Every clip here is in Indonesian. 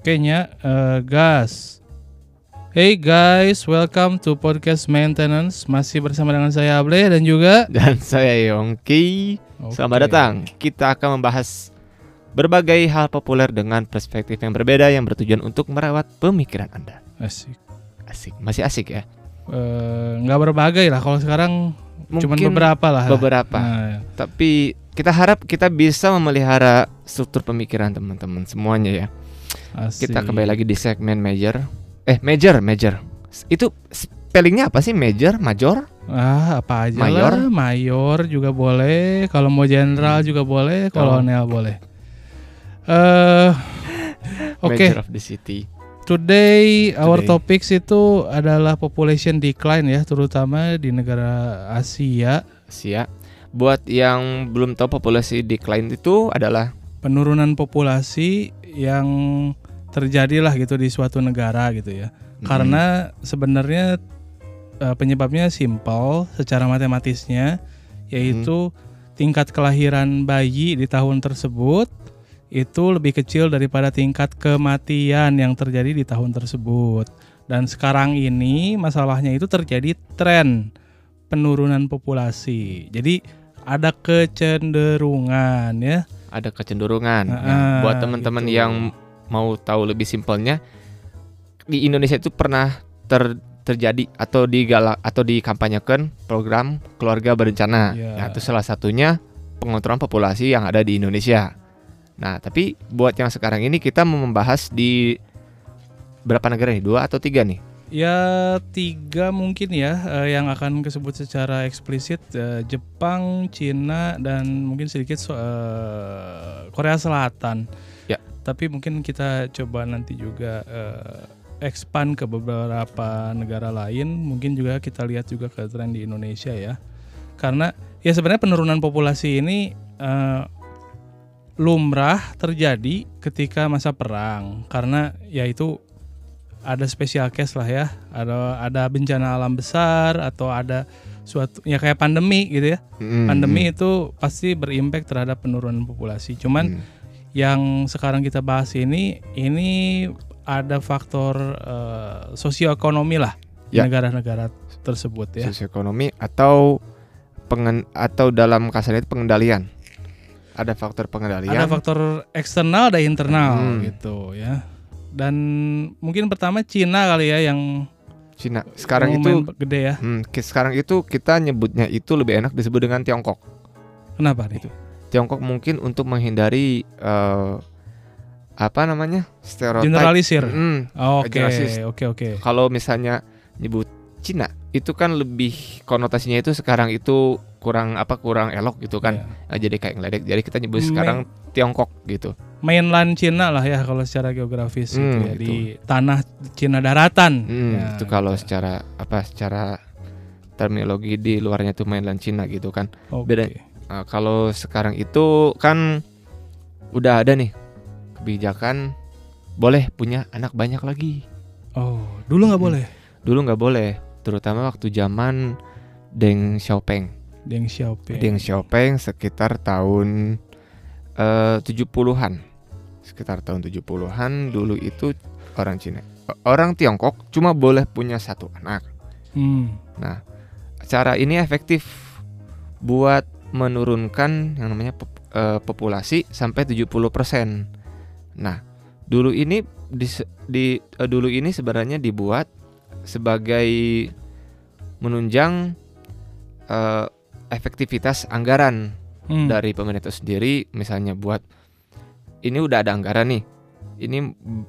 Kayaknya eh, gas. Hey guys, welcome to podcast maintenance. Masih bersama dengan saya Able dan juga Dan saya Yongki. Selamat Oke. datang. Kita akan membahas berbagai hal populer dengan perspektif yang berbeda yang bertujuan untuk merawat pemikiran Anda. Asik. Asik, masih asik ya. Eh, nggak berbagai lah kalau sekarang cuman Mungkin beberapa lah. beberapa. Nah, Tapi kita harap kita bisa memelihara struktur pemikiran teman-teman semuanya ya. Asik. Kita kembali lagi di segmen major. Eh, major, major. Itu spellingnya apa sih? Major, major? Ah, apa aja Mayor? lah. Mayor juga boleh. Kalau mau jenderal juga boleh. Kolonel boleh. Eh, oke. Major of the city. Today our Today. topics itu adalah population decline ya, terutama di negara Asia. Sia. Buat yang belum tahu populasi decline itu adalah Penurunan populasi yang terjadi lah gitu di suatu negara gitu ya. Karena sebenarnya eh, penyebabnya simpel secara matematisnya yaitu tingkat kelahiran bayi di tahun tersebut itu lebih kecil daripada tingkat kematian yang terjadi di tahun tersebut. Dan sekarang ini masalahnya itu terjadi tren penurunan populasi. Jadi ada kecenderungan ya. Ada kecenderungan. ya. Ah, Buat teman-teman gitu. yang mau tahu lebih simpelnya, di Indonesia itu pernah ter- terjadi atau digalak atau dikampanyekan program keluarga berencana. Ya. Ya, itu salah satunya pengontrolan populasi yang ada di Indonesia. Nah, tapi buat yang sekarang ini kita mau membahas di berapa negara nih? Dua atau tiga nih? Ya tiga mungkin ya eh, yang akan disebut secara eksplisit eh, Jepang, Cina dan mungkin sedikit so- eh, Korea Selatan. Ya. Tapi mungkin kita coba nanti juga eh, expand ke beberapa negara lain. Mungkin juga kita lihat juga ke tren di Indonesia ya. Karena ya sebenarnya penurunan populasi ini eh, lumrah terjadi ketika masa perang karena ya itu ada special case lah ya ada ada bencana alam besar atau ada suatu ya kayak pandemi gitu ya Mm, pandemi itu pasti berimpact terhadap penurunan populasi cuman mm. yang sekarang kita bahas ini ini ada faktor eh, sosioekonomi lah Ya. negara-negara tersebut ya sosioekonomi atau pengen atau dalam kasarnya itu pengendalian. Ada faktor pengendalian. ada faktor eksternal dan internal Hmm. gitu ya dan mungkin pertama Cina kali ya yang Cina. Sekarang itu gede ya Hmm, sekarang itu kita nyebutnya itu lebih enak disebut dengan Tiongkok. kenapa nih Tiongkok mungkin untuk menghindari eh, apa namanya stereotip. generalisir Hmm, Oke, oke, oke. kalau misalnya nyebut Cina itu kan lebih konotasinya itu sekarang itu kurang apa kurang elok gitu kan. Iya. Eh, jadi kayak ngeledek. Jadi kita nyebut Me- sekarang Tiongkok gitu. Mainland Cina lah ya kalau secara geografis gitu Hmm, ya gitu. di tanah Cina daratan. Hmm, Ya, itu kalau gitu. secara apa secara terminologi di luarnya itu mainland Cina gitu kan. Oke. beda. Nah, kalau sekarang itu kan udah ada nih kebijakan boleh punya anak banyak lagi. Oh, dulu nggak Hmm. boleh. Dulu nggak boleh, terutama waktu zaman Deng Xiaoping. Deng Xiaoping. Deng Xiaoping sekitar tahun eh, 70-an. Sekitar tahun 70-an dulu itu orang Cina. Orang Tiongkok cuma boleh punya satu anak. Hmm. Nah, cara ini efektif buat menurunkan yang namanya pop- eh, populasi sampai 70%. Nah, dulu ini di, di eh, dulu ini sebenarnya dibuat sebagai menunjang eh, efektivitas anggaran Hmm. dari pemerintah sendiri misalnya buat ini udah ada anggaran nih. Ini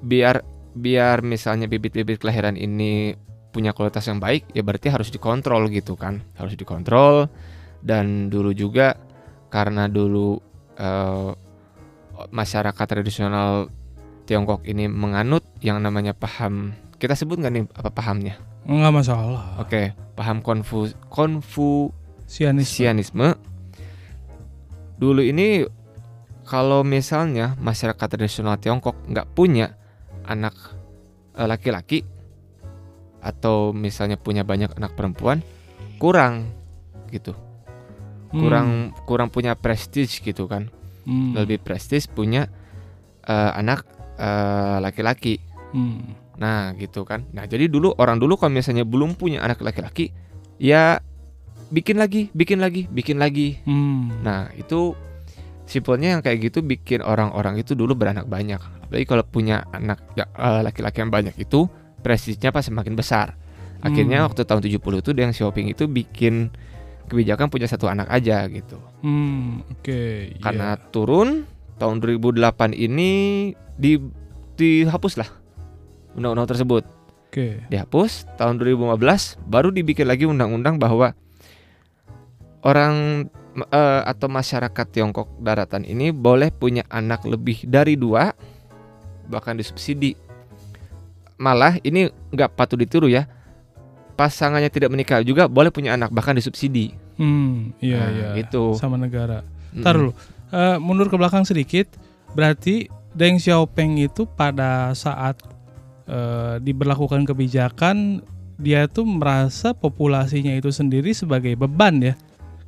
biar biar misalnya bibit-bibit kelahiran ini punya kualitas yang baik ya berarti harus dikontrol gitu kan harus dikontrol dan dulu juga karena dulu eh, masyarakat tradisional Tiongkok ini menganut yang namanya paham kita sebut nggak nih apa pahamnya Nggak masalah. oke paham konfu Sianis. konfusianisme dulu ini kalau misalnya masyarakat tradisional Tiongkok nggak punya anak eh, laki-laki atau misalnya punya banyak anak perempuan kurang gitu kurang kurang punya prestige gitu kan Hmm. lebih prestis punya eh, anak eh, laki-laki. Hmm. Nah, gitu kan. Nah, jadi dulu orang dulu kalau misalnya belum punya anak laki-laki, ya bikin lagi, bikin lagi, bikin lagi. Hmm. Nah, itu simpelnya yang kayak gitu bikin orang-orang itu dulu beranak banyak. Apalagi kalau punya anak ya, eh, laki-laki yang banyak itu prestisnya pasti semakin besar. Akhirnya Hmm. waktu tahun 70 itu Deng Xiaoping itu bikin kebijakan punya satu anak aja gitu. Hmm, oke. iya. Karena turun tahun 2008 ini di dihapus lah undang-undang tersebut. Oke. Dihapus tahun 2015 baru dibikin lagi undang-undang bahwa orang eh, atau masyarakat Tiongkok daratan ini boleh punya anak lebih dari dua bahkan disubsidi. Malah ini nggak patut ditiru ya. Pasangannya tidak menikah juga boleh punya anak bahkan disubsidi. Hmm, iya Nah, iya. gitu. Sama negara. Mm-mm. Ntar dulu. Eh, mundur ke belakang sedikit. Berarti Deng Xiaoping itu pada saat eh, diberlakukan kebijakan dia tuh merasa populasinya itu sendiri sebagai beban ya.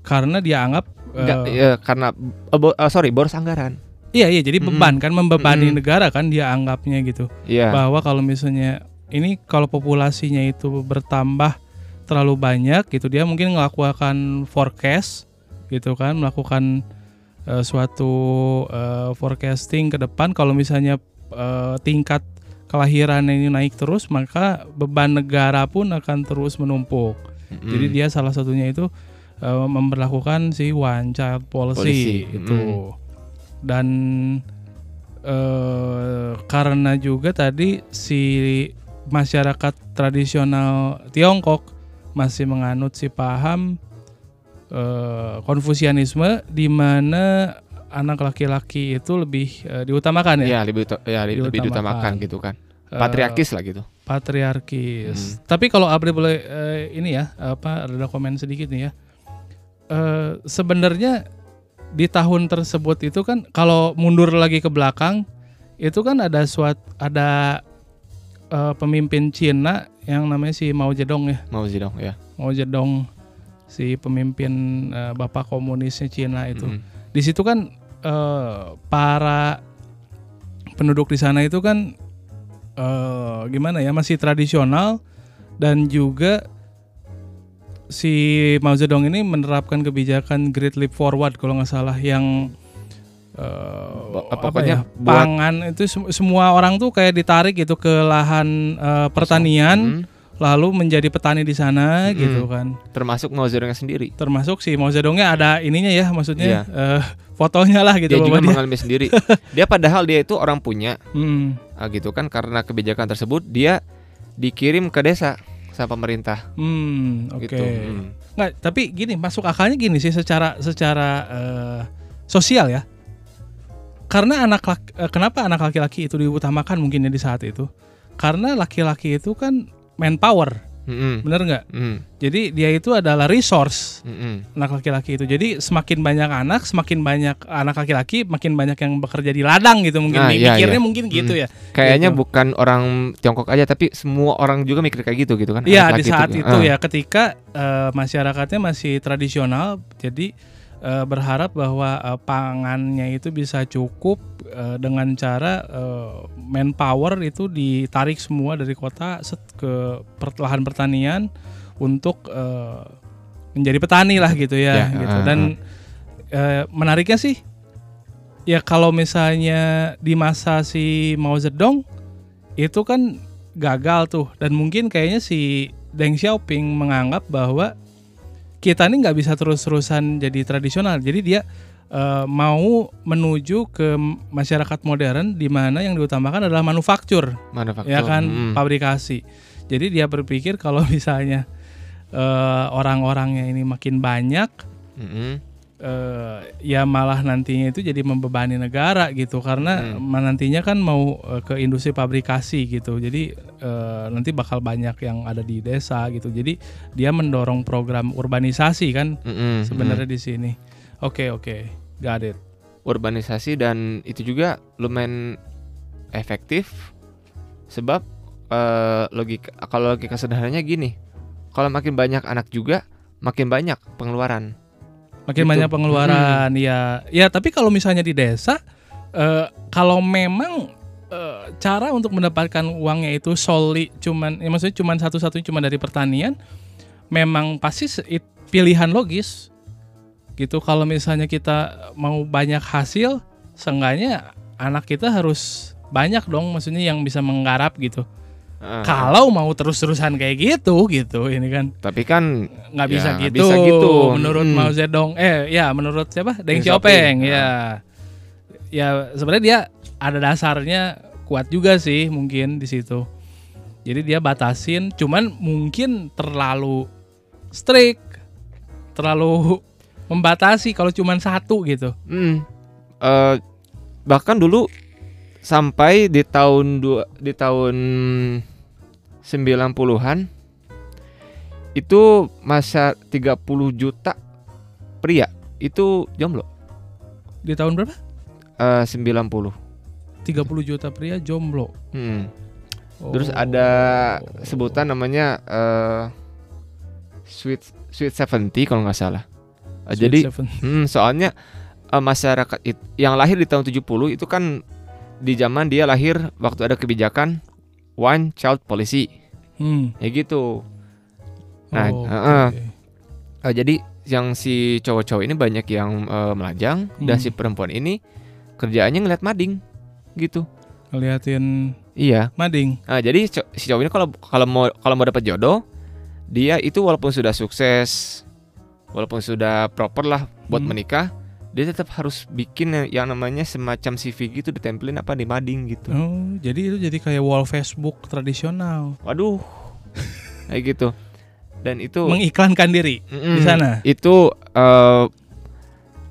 Karena dia anggap Nggak, ya, karena eh, bo- eh, sorry boros anggaran. iya iya jadi beban kan membebani Mm-mm. negara kan dia anggapnya gitu. Iya. bahwa kalau misalnya ini kalau populasinya itu bertambah terlalu banyak gitu dia mungkin melakukan forecast gitu kan melakukan eh, suatu eh, forecasting ke depan kalau misalnya eh, tingkat kelahiran ini naik terus maka beban negara pun akan terus menumpuk Mm-mm. jadi dia salah satunya itu eh, memperlakukan si one child policy, Policy, itu dan eh, karena juga tadi si masyarakat tradisional Tiongkok masih menganut si paham eh, Konfusianisme di mana anak laki-laki itu lebih eh, diutamakan ya Iya, lebih uta- ya, li- lebih Diutamakan. diutamakan gitu kan. Patriarkis lah gitu. patriarkis. Tapi kalau Abri boleh eh, ini ya apa ada komen sedikit nih ya. Eh, sebenarnya di tahun tersebut itu kan kalau mundur lagi ke belakang itu kan ada suat ada eh, pemimpin Cina yang namanya si Mao Zedong ya. Mau Zedong ya. Mao Zedong si pemimpin eh, bapak komunisnya Cina itu. Mm-mm. Di situ kan eh, para penduduk di sana itu kan eh, gimana ya masih tradisional dan juga si Mao Zedong ini menerapkan kebijakan Great Leap Forward kalau nggak salah yang Ba- apa pokoknya ya, buat- pangan itu sem- semua orang tuh kayak ditarik gitu ke lahan eh, pertanian Mm. lalu menjadi petani di sana Mm-mm. gitu kan Termasuk Mao Zedongnya sendiri. termasuk si Mao Zedongnya ada ininya ya maksudnya Iya. eh, fotonya lah gitu dia juga mengalami sendiri. dia padahal dia itu orang punya, Hmm, ah, gitu kan karena kebijakan tersebut dia dikirim ke desa sama pemerintah hmm, oke. gitu. Mm. Nggak, tapi gini masuk akalnya gini sih secara secara eh, sosial ya. Karena anak laki, eh, kenapa anak laki-laki itu diutamakan mungkin ya di saat itu? Karena laki-laki itu kan manpower, Mm-mm. bener nggak? Mm. Jadi dia itu adalah resource Mm-mm. anak laki-laki itu. Jadi semakin banyak anak, semakin banyak anak laki-laki, makin banyak yang bekerja di ladang gitu mungkin. Nah, iya, Mikirnya iya. mungkin gitu ya. Kayaknya Gitu. bukan orang Tiongkok aja tapi semua orang juga mikir kayak gitu gitu kan. Iya di saat itu Ah. ya ketika eh, masyarakatnya masih tradisional, jadi eh, berharap bahwa eh, pangannya itu bisa cukup eh, dengan cara eh, manpower itu ditarik semua dari kota set ke lahan pertanian untuk eh, menjadi petani lah gitu ya, Ya, gitu. ah, Dan eh, menariknya sih ya kalau misalnya di masa si Mao Zedong itu kan gagal tuh dan mungkin kayaknya si Deng Xiaoping menganggap bahwa kita ini nggak bisa terus-terusan jadi tradisional jadi dia eh, mau menuju ke masyarakat modern di mana yang diutamakan adalah manufaktur manufaktur. ya kan Mm. pabrikasi jadi dia berpikir kalau misalnya eh, orang-orangnya ini makin banyak Mm-mm. Eh, ya malah nantinya itu jadi membebani negara gitu. Karena Hmm. nantinya kan mau eh, ke industri pabrikasi gitu. Jadi eh, nanti bakal banyak yang ada di desa gitu. Jadi dia mendorong program urbanisasi kan Mm-mm. sebenarnya di sini. Oke oke. Got it. Urbanisasi dan itu juga lumayan efektif sebab eh, logika kalau logika sederhananya gini kalau makin banyak anak juga makin banyak pengeluaran makin Gitu. banyak pengeluaran ya ya tapi kalau misalnya di desa eh, kalau memang eh, cara untuk mendapatkan uangnya itu solely cuman ya maksudnya cuman satu-satunya cuma dari pertanian memang pasti pilihan logis. Gitu kalau misalnya kita mau banyak hasil seenggaknya anak kita harus banyak dong maksudnya yang bisa menggarap gitu Heeh. kalau mau terus-terusan kayak gitu gitu ini kan tapi kan nggak Ya, bisa nggak gitu bisa gitu. menurut Mm. Mao Zedong eh ya menurut siapa Deng Deng Xiaoping ya ya sebenarnya dia ada dasarnya kuat juga sih mungkin di situ jadi dia batasin cuman mungkin terlalu strict terlalu membatasi kalau cuman satu gitu Hmm. Eh, bahkan dulu sampai di tahun dua di tahun 90-an itu masa 30 juta pria itu jomblo. di tahun berapa Eh 90. 30 juta pria jomblo Hmm. Terus Oh. ada sebutan namanya eh sweet sweet 70 kalau nggak salah. Eh, Sweet jadi. Hmm, soalnya eh, masyarakat it- yang lahir di tahun 70 itu kan di zaman dia lahir waktu ada kebijakan one child policy. hmm. Ya gitu. Nah, Oh, heeh. oke. Eh, jadi yang si cowok-cowok ini banyak yang eh, melajang dan Hmm. si perempuan ini kerjaannya ngeliat mading gitu. ngeliatin Iya. mading Nah, jadi si cowok ini kalau kalau mau kalau mau dapat jodoh, dia itu walaupun sudah sukses, walaupun sudah proper lah buat Hmm. menikah, dia tetap harus bikin yang- namanya semacam CV gitu ditempelin apa di mading gitu. Oh, jadi itu jadi kayak wall Facebook tradisional. Waduh. Kayak gitu. Dan itu Mengiklankan diri Mm-mm. di sana. Itu eh,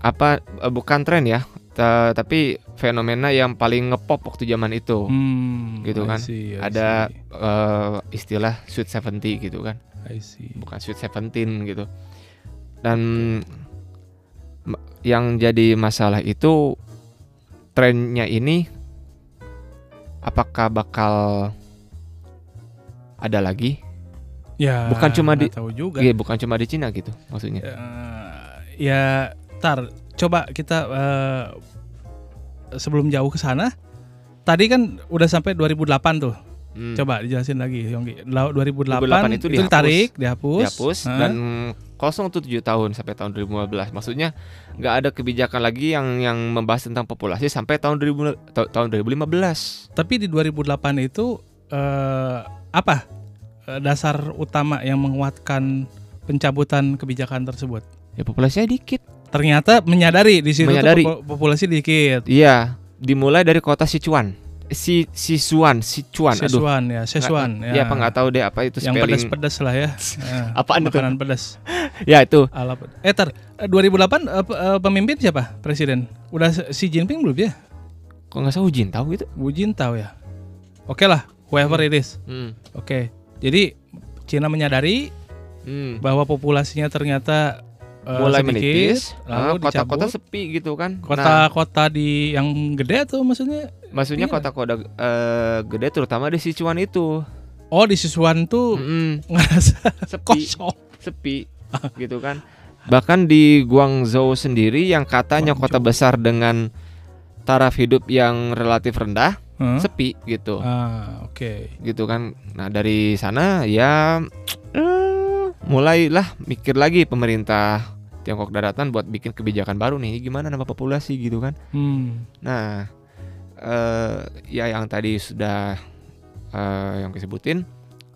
apa eh, bukan tren ya, ta- tapi fenomena yang paling ngepop waktu zaman itu. Hmm, Gitu I kan. see, I Ada see, eh, istilah sweet 70 gitu kan. I see. bukan Sweet Seventeen gitu. Dan yang jadi masalah itu trennya ini apakah bakal ada lagi? Ya, Bukan cuma di- tahu juga. Iya, bukan cuma di Cina gitu maksudnya. Eh, ya, tar, coba kita eh, sebelum jauh ke sana. Tadi kan udah sampai 2008 tuh. Hmm. Coba dijelasin lagi, Yonggi. Lau- 2008, 2008 itu dihapus. ditarik, dihapus. dihapus Hah? dan kosong tuh 7 tahun sampai tahun 2015. Maksudnya nggak ada kebijakan lagi yang yang membahas tentang populasi sampai tahun 2000 ta- tahun 2015. Tapi di 2008 itu eh, apa eh, dasar utama yang menguatkan pencabutan kebijakan tersebut? Ya populasinya dikit. Ternyata menyadari di situ tuh Menyadari. popu- populasi dikit. Iya, dimulai dari kota Sichuan. Si Sichuan, Sichuan. Aduh. Szechuan ya, Szechuan ya. Apa nggak tahu deh apa itu yang spelling. pedas-pedas lah ya. Eh, Apaan itu? makanan pedas. Ya itu. Ala ped- Eh eh, 2008 eh, pe- eh, pemimpin siapa? Presiden. Udah Xi Jinping belum ya? Kok nggak salah Ujin tahu gitu? Wu Jintao ya. Oke lah, whoever it is. Hmm. Oke. Jadi Cina menyadari Hmm. bahwa populasinya ternyata eh, Mulai menipis. lalu ah, Kota-kota sepi gitu kan. Nah, kota-kota di yang gede tuh maksudnya maksudnya iya. kota-kota eh, gede terutama di Sichuan itu. oh di Sichuan tuh Mm-mm. ngerasa Sepi, kosong sepi gitu kan. Bahkan di Guangzhou sendiri yang katanya kota Guangzhou. besar dengan taraf hidup yang relatif rendah, Hah? sepi gitu. ah oke gitu kan. Nah dari sana ya eh, mulailah mikir lagi pemerintah Tiongkok Daratan buat bikin kebijakan baru nih gimana nama populasi gitu kan. hmm. Nah eh, ya yang tadi sudah eh, yang disebutin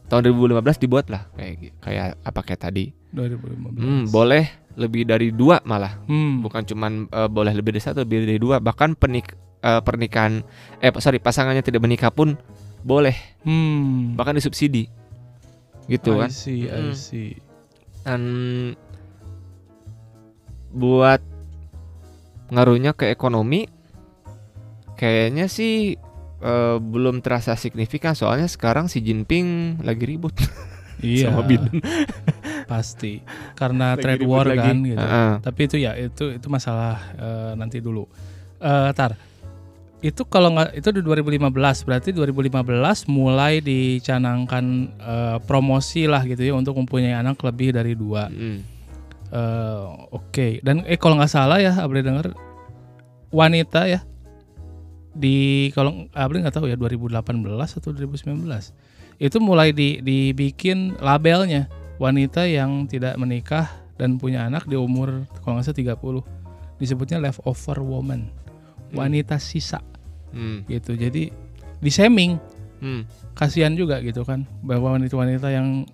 tahun 2015 dibuat lah kayak kayak apa kayak tadi. 2015 Hmm, boleh lebih dari dua malah Hmm. bukan cuman eh, boleh lebih dari satu lebih dari dua bahkan penik eh, pernikahan eh sorry pasangannya tidak menikah pun boleh hmm. bahkan disubsidi gitu I kan see, I Mm. see. dan buat ngaruhnya ke ekonomi kayaknya sih eh, belum terasa signifikan soalnya sekarang si Jinping lagi ribut Iya, sama Biden pasti karena Lagi trade war lagi. kan gitu. Heeh. Tapi itu ya itu itu masalah eh, nanti dulu. Eh tar. Itu kalau nggak itu di 2015 berarti 2015 mulai dicanangkan eh, promosi lah gitu ya untuk mempunyai anak lebih dari dua. Mm. Eh, Oke dan eh kalau nggak salah ya boleh dengar wanita ya di kalau Abri nggak tahu ya 2018 atau 2019 itu mulai di, dibikin labelnya. Wanita yang tidak menikah dan punya anak di umur kalau nggak salah 30 disebutnya leftover woman. Wanita sisa. Hmm. gitu. Jadi di shaming. Hmm. kasihan juga gitu kan. Bahwa wanita-wanita yang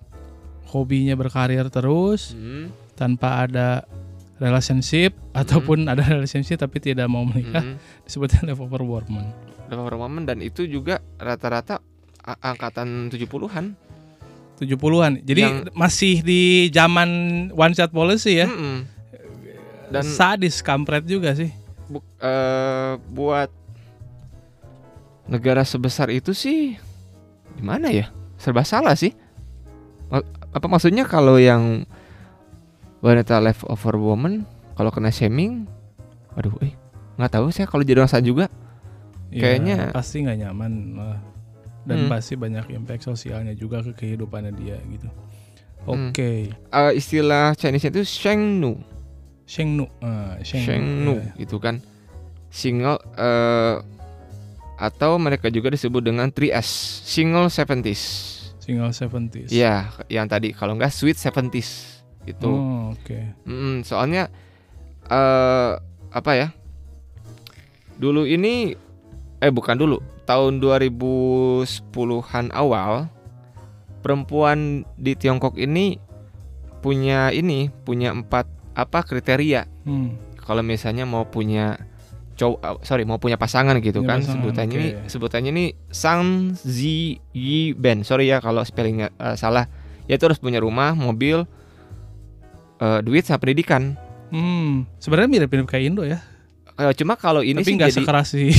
hobinya berkarir terus Hmm. tanpa ada relationship ataupun ada relationship tapi tidak mau menikah Hmm. disebutnya leftover woman. Beberapa momen dan itu juga rata-rata angkatan 70-an. 70-an. Jadi Yang- masih di zaman one shot policy ya. Mm-mm. Dan sadis kampret juga sih. bu- eh, buat negara sebesar itu sih gimana ya? Serba salah sih. Apa maksudnya kalau yang wanita leftover woman kalau kena shaming, aduh, eh nggak tahu saya kalau jadi orang juga. Ya, Kayaknya- pasti nggak nyaman. Dan Hmm. pasti banyak impact sosialnya juga ke kehidupannya dia gitu. Hmm. Oke, Eh, istilah Chinese itu shengnu, Shengnu, ah, Shengnu, shengnu ya. gitu kan. Single eh, atau mereka juga disebut dengan 3S, single 70s. single 70s. Iya, yang tadi kalau nggak sweet 70s itu. Oh, oke. Mm, soalnya eh apa ya? Dulu ini eh bukan dulu, tahun 2010-an awal perempuan di Tiongkok ini punya ini, punya empat apa kriteria Hmm. kalau misalnya mau punya cowok sorry mau punya pasangan gitu Punya kan pasangan, sebutannya ini oke. sebutannya ini Sang Zi Yi Ben sorry ya kalau spellingnya eh, salah ya itu harus punya rumah mobil eh, duit sama pendidikan Hmm, sebenarnya mirip-mirip kayak Indo ya. Eh, cuma kalau ini Tapi sih nggak jadi sekeras sih.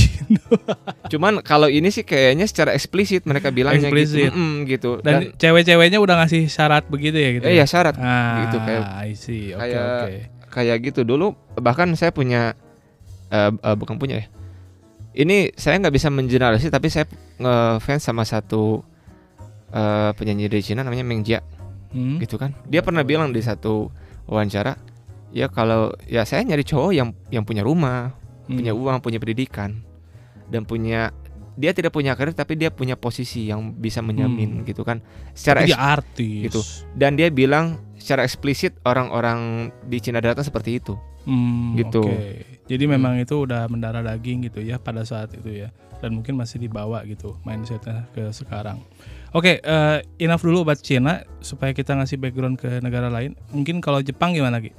cuman kalau ini sih kayaknya secara eksplisit mereka bilangnya Eksplisit. gitu Mm-mm, gitu Dan cewek-ceweknya udah ngasih syarat begitu ya gitu. eh, ya syarat Ah, gitu, kayak- I see. Oke, kayak- oke. kayak gitu dulu bahkan saya punya eh, eh, bukan punya ya ini saya nggak bisa mengeneralisir tapi saya ngefans sama satu eh, penyanyi dari Cina namanya Meng Jia Hmm. gitu kan dia pernah bilang di satu wawancara ya kalau ya saya nyari cowok yang yang punya rumah Hmm. punya uang punya pendidikan dan punya dia tidak punya karir tapi dia punya posisi yang bisa menjamin gitu kan secara dia artis. gitu. dan dia bilang secara eksplisit orang-orang di Cina Daratan seperti itu Hmm, Gitu. oke. Jadi memang itu udah mendarah daging gitu ya pada saat itu ya. Dan mungkin masih dibawa gitu mindsetnya ke sekarang. Oke, eh, enough dulu buat Cina supaya kita ngasih background ke negara lain. Mungkin kalau Jepang gimana Ki?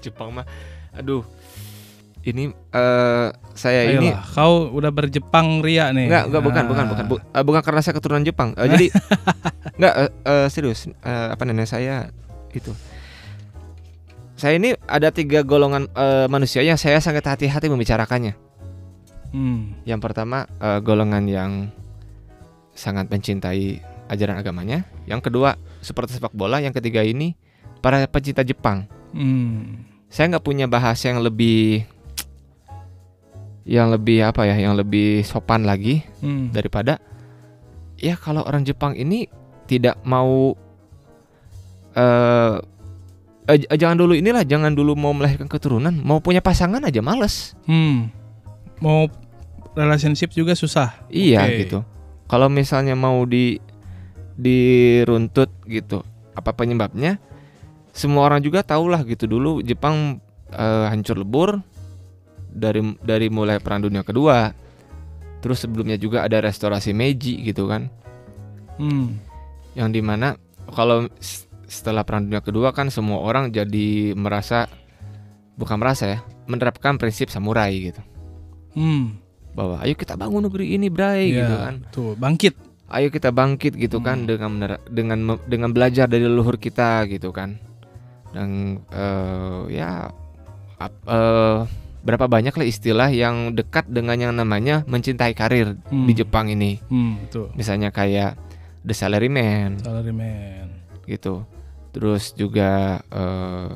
Jepang mah. Aduh ini eh saya ini Ayolah, kau udah berjepang ria nih. enggak enggak bukan bukan Ah. bukan. Bu- eh, bukan karena saya keturunan Jepang. Eh, jadi enggak eh, eh, serius Eh, apa nenek saya itu. Saya ini ada tiga golongan eh, manusia yang saya sangat hati-hati membicarakannya. Hmm. yang pertama eh, golongan yang sangat mencintai ajaran agamanya. Yang kedua seperti sepak bola. Yang ketiga ini para pencinta Jepang Hmm. saya nggak punya bahasa yang lebih yang lebih apa ya yang lebih sopan lagi Hmm. daripada ya kalau orang Jepang ini tidak mau eh eh, j- jangan dulu inilah jangan dulu mau melahirkan keturunan mau punya pasangan aja males Hmm. Mau relationship juga susah. iya Oke. gitu kalau misalnya mau di diruntut gitu apa penyebabnya semua orang juga tahulah gitu dulu Jepang eh, hancur lebur dari dari mulai perang dunia kedua terus sebelumnya juga ada restorasi Meiji gitu kan Hmm. yang di mana kalau setelah perang dunia kedua kan semua orang jadi merasa bukan merasa ya menerapkan prinsip samurai gitu Hmm. bahwa ayo kita bangun negeri ini bray Iya, gitu kan Tuh, bangkit. ayo kita bangkit gitu kan Hmm. dengan mener- dengan me- dengan belajar dari leluhur kita gitu kan dan eh, ya ap- eh, berapa banyak lah istilah yang dekat dengan yang namanya mencintai karir Hmm. di Jepang ini Hmm, tuh. misalnya kayak the salaryman Salaryman. gitu terus juga eh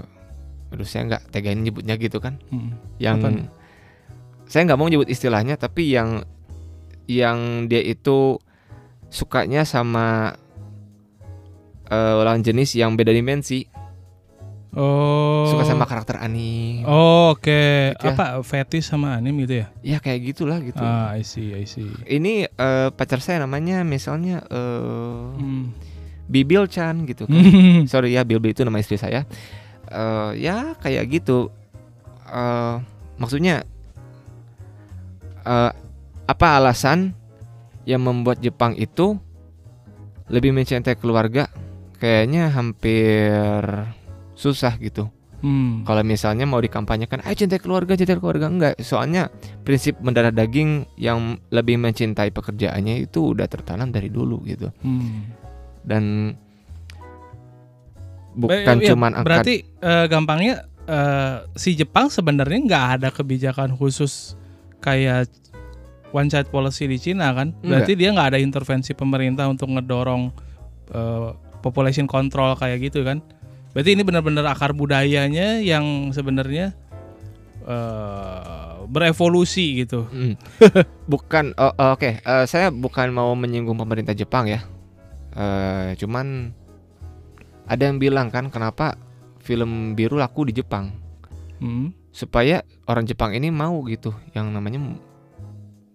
aduh saya nggak tegain nyebutnya gitu kan Hmm. yang Apaan? saya nggak mau nyebut istilahnya tapi yang yang dia itu sukanya sama eh, lawan jenis yang beda dimensi Oh. suka sama karakter anime. Oh, oke. Gitu ya. Apa fetish sama anime gitu ya? Ya kayak gitulah gitu. Ah, I see, I see. Ini eh, pacar saya namanya misalnya eh Hmm. Bibil Chan gitu kan. Sorry ya Bilbil itu nama istri saya. Eh ya kayak gitu. Eh maksudnya eh apa alasan yang membuat Jepang itu lebih mencintai keluarga? Kayaknya hampir susah gitu. Hmm. Kalau misalnya mau dikampanyekan, ayo cintai keluarga, cintai keluarga enggak. Soalnya prinsip mendarah daging yang lebih mencintai pekerjaannya itu udah tertanam dari dulu gitu. Hmm. Dan bukan ya, cuman angkat Berarti eh, gampangnya eh, si Jepang sebenarnya nggak ada kebijakan khusus kayak one child policy di Cina kan? Berarti dia nggak ada intervensi pemerintah untuk ngedorong eh, population control kayak gitu kan? Berarti ini benar-benar akar budayanya yang sebenarnya eh, berevolusi gitu. Hmm. bukan oh, oke eh, saya bukan mau menyinggung pemerintah Jepang ya Eh, cuman ada yang bilang kan kenapa film biru laku di Jepang Hmm. supaya orang Jepang ini mau gitu yang namanya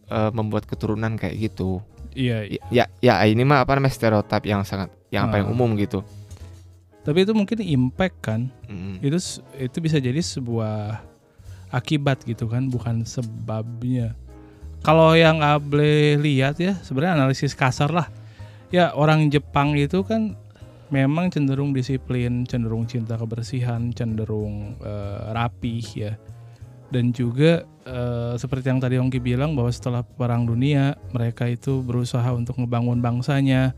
eh, membuat keturunan kayak gitu Iya, ya ya ini mah apa namanya stereotip yang sangat yang paling Ah. umum gitu tapi itu mungkin impact kan? Mm. itu itu bisa jadi sebuah akibat gitu kan bukan sebabnya kalau yang Able lihat ya sebenarnya analisis kasar lah ya orang Jepang itu kan memang cenderung disiplin cenderung cinta kebersihan cenderung eh, rapih ya dan juga eh, seperti yang tadi Ongki bilang bahwa setelah perang dunia mereka itu berusaha untuk ngebangun bangsanya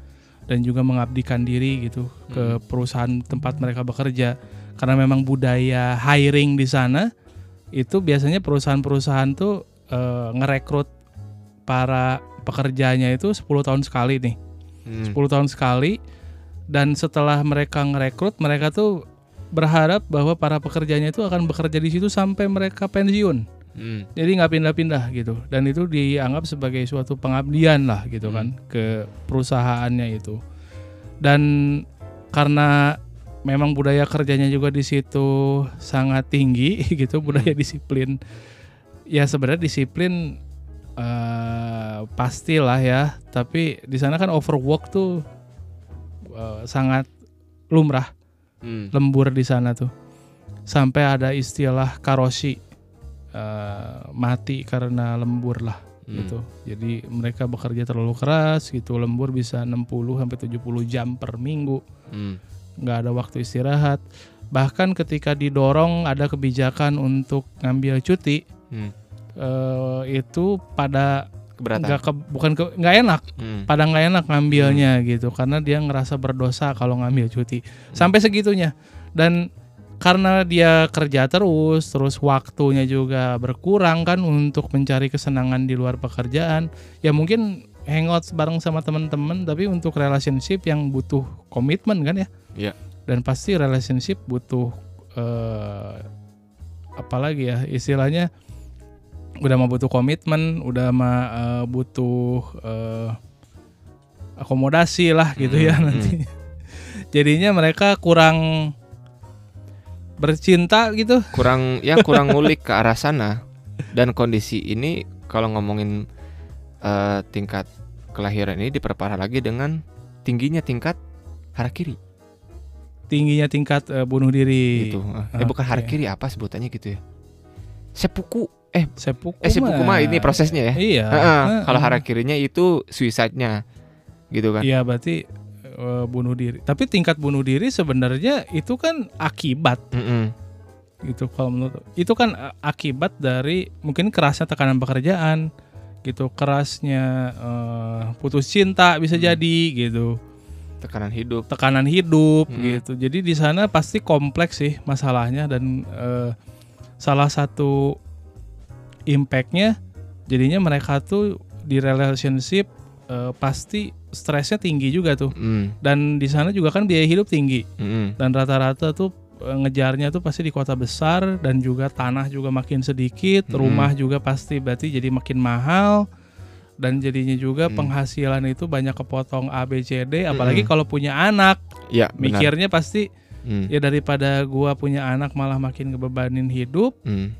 dan juga mengabdikan diri gitu ke perusahaan tempat mereka bekerja. Karena memang budaya hiring di sana itu biasanya perusahaan-perusahaan tuh eh, ngerekrut para pekerjanya itu 10 tahun sekali nih. Mm. 10 tahun sekali. Dan setelah mereka ngerekrut mereka tuh berharap bahwa para pekerjanya itu akan bekerja di situ sampai mereka pensiun Mm. jadi nggak pindah-pindah gitu. Dan itu dianggap sebagai suatu pengabdian lah gitu kan ke perusahaannya itu. Dan karena memang budaya kerjanya juga di situ sangat tinggi gitu budaya disiplin. Ya sebenarnya disiplin eh pastilah ya. Tapi di sana kan overwork tuh eh, sangat lumrah Mm. lembur di sana tuh. Sampai ada istilah karoshi eh, mati karena lembur lah Mm. gitu. Jadi mereka bekerja terlalu keras gitu lembur bisa 60 sampai 70 jam per minggu. Mm. nggak ada waktu istirahat. Bahkan ketika didorong ada kebijakan untuk ngambil cuti Mm. eh, itu pada keberatan. nggak ke- bukan ke- nggak enak. Mm. pada nggak enak ngambilnya gitu karena dia ngerasa berdosa kalau ngambil cuti. Sampai segitunya. Dan karena dia kerja terus terus waktunya juga berkurang kan untuk mencari kesenangan di luar pekerjaan. Ya mungkin hangout bareng sama teman-teman tapi untuk relationship yang butuh komitmen kan ya. Iya. dan pasti relationship butuh eh, apalagi ya istilahnya udah mah butuh komitmen udah mah eh, butuh eh, akomodasi lah gitu ya Hmm, nanti. Jadinya mereka kurang bercinta gitu. Kurang ya kurang ngulik ke arah sana. Dan kondisi ini kalau ngomongin eh, tingkat kelahiran ini diperparah lagi dengan tingginya tingkat harakiri tingginya tingkat eh, bunuh diri. Gitu. Eh bukan Oke. harakiri apa sebutannya gitu ya? Sepuku. Eh sepuku eh sepuku mah ini prosesnya ya? Iya. Heeh, Heeh. kalau harakirinya itu suicide-nya. Gitu kan? Iya berarti eh, bunuh diri tapi tingkat bunuh diri sebenarnya itu kan akibat Mm-mm. gitu kalau menurut itu kan eh, akibat dari mungkin kerasnya tekanan pekerjaan gitu kerasnya eh, putus cinta bisa Hmm. jadi gitu tekanan hidup tekanan hidup Hmm. gitu jadi di sana pasti kompleks sih masalahnya dan eh, salah satu impactnya jadinya mereka tuh di relationship eh, pasti stresnya tinggi juga tuh Mm, dan di sana juga kan biaya hidup tinggi mm-mm. dan rata-rata tuh eh, ngejarnya tuh pasti di kota besar dan juga tanah juga makin sedikit, Mm. rumah juga pasti berarti jadi makin mahal dan jadinya juga Mm. penghasilan itu banyak kepotong A B C D apalagi Mm. kalau punya anak ya benar mikirnya pasti Hmm. ya daripada gua punya anak malah makin ngebebanin hidup Hmm.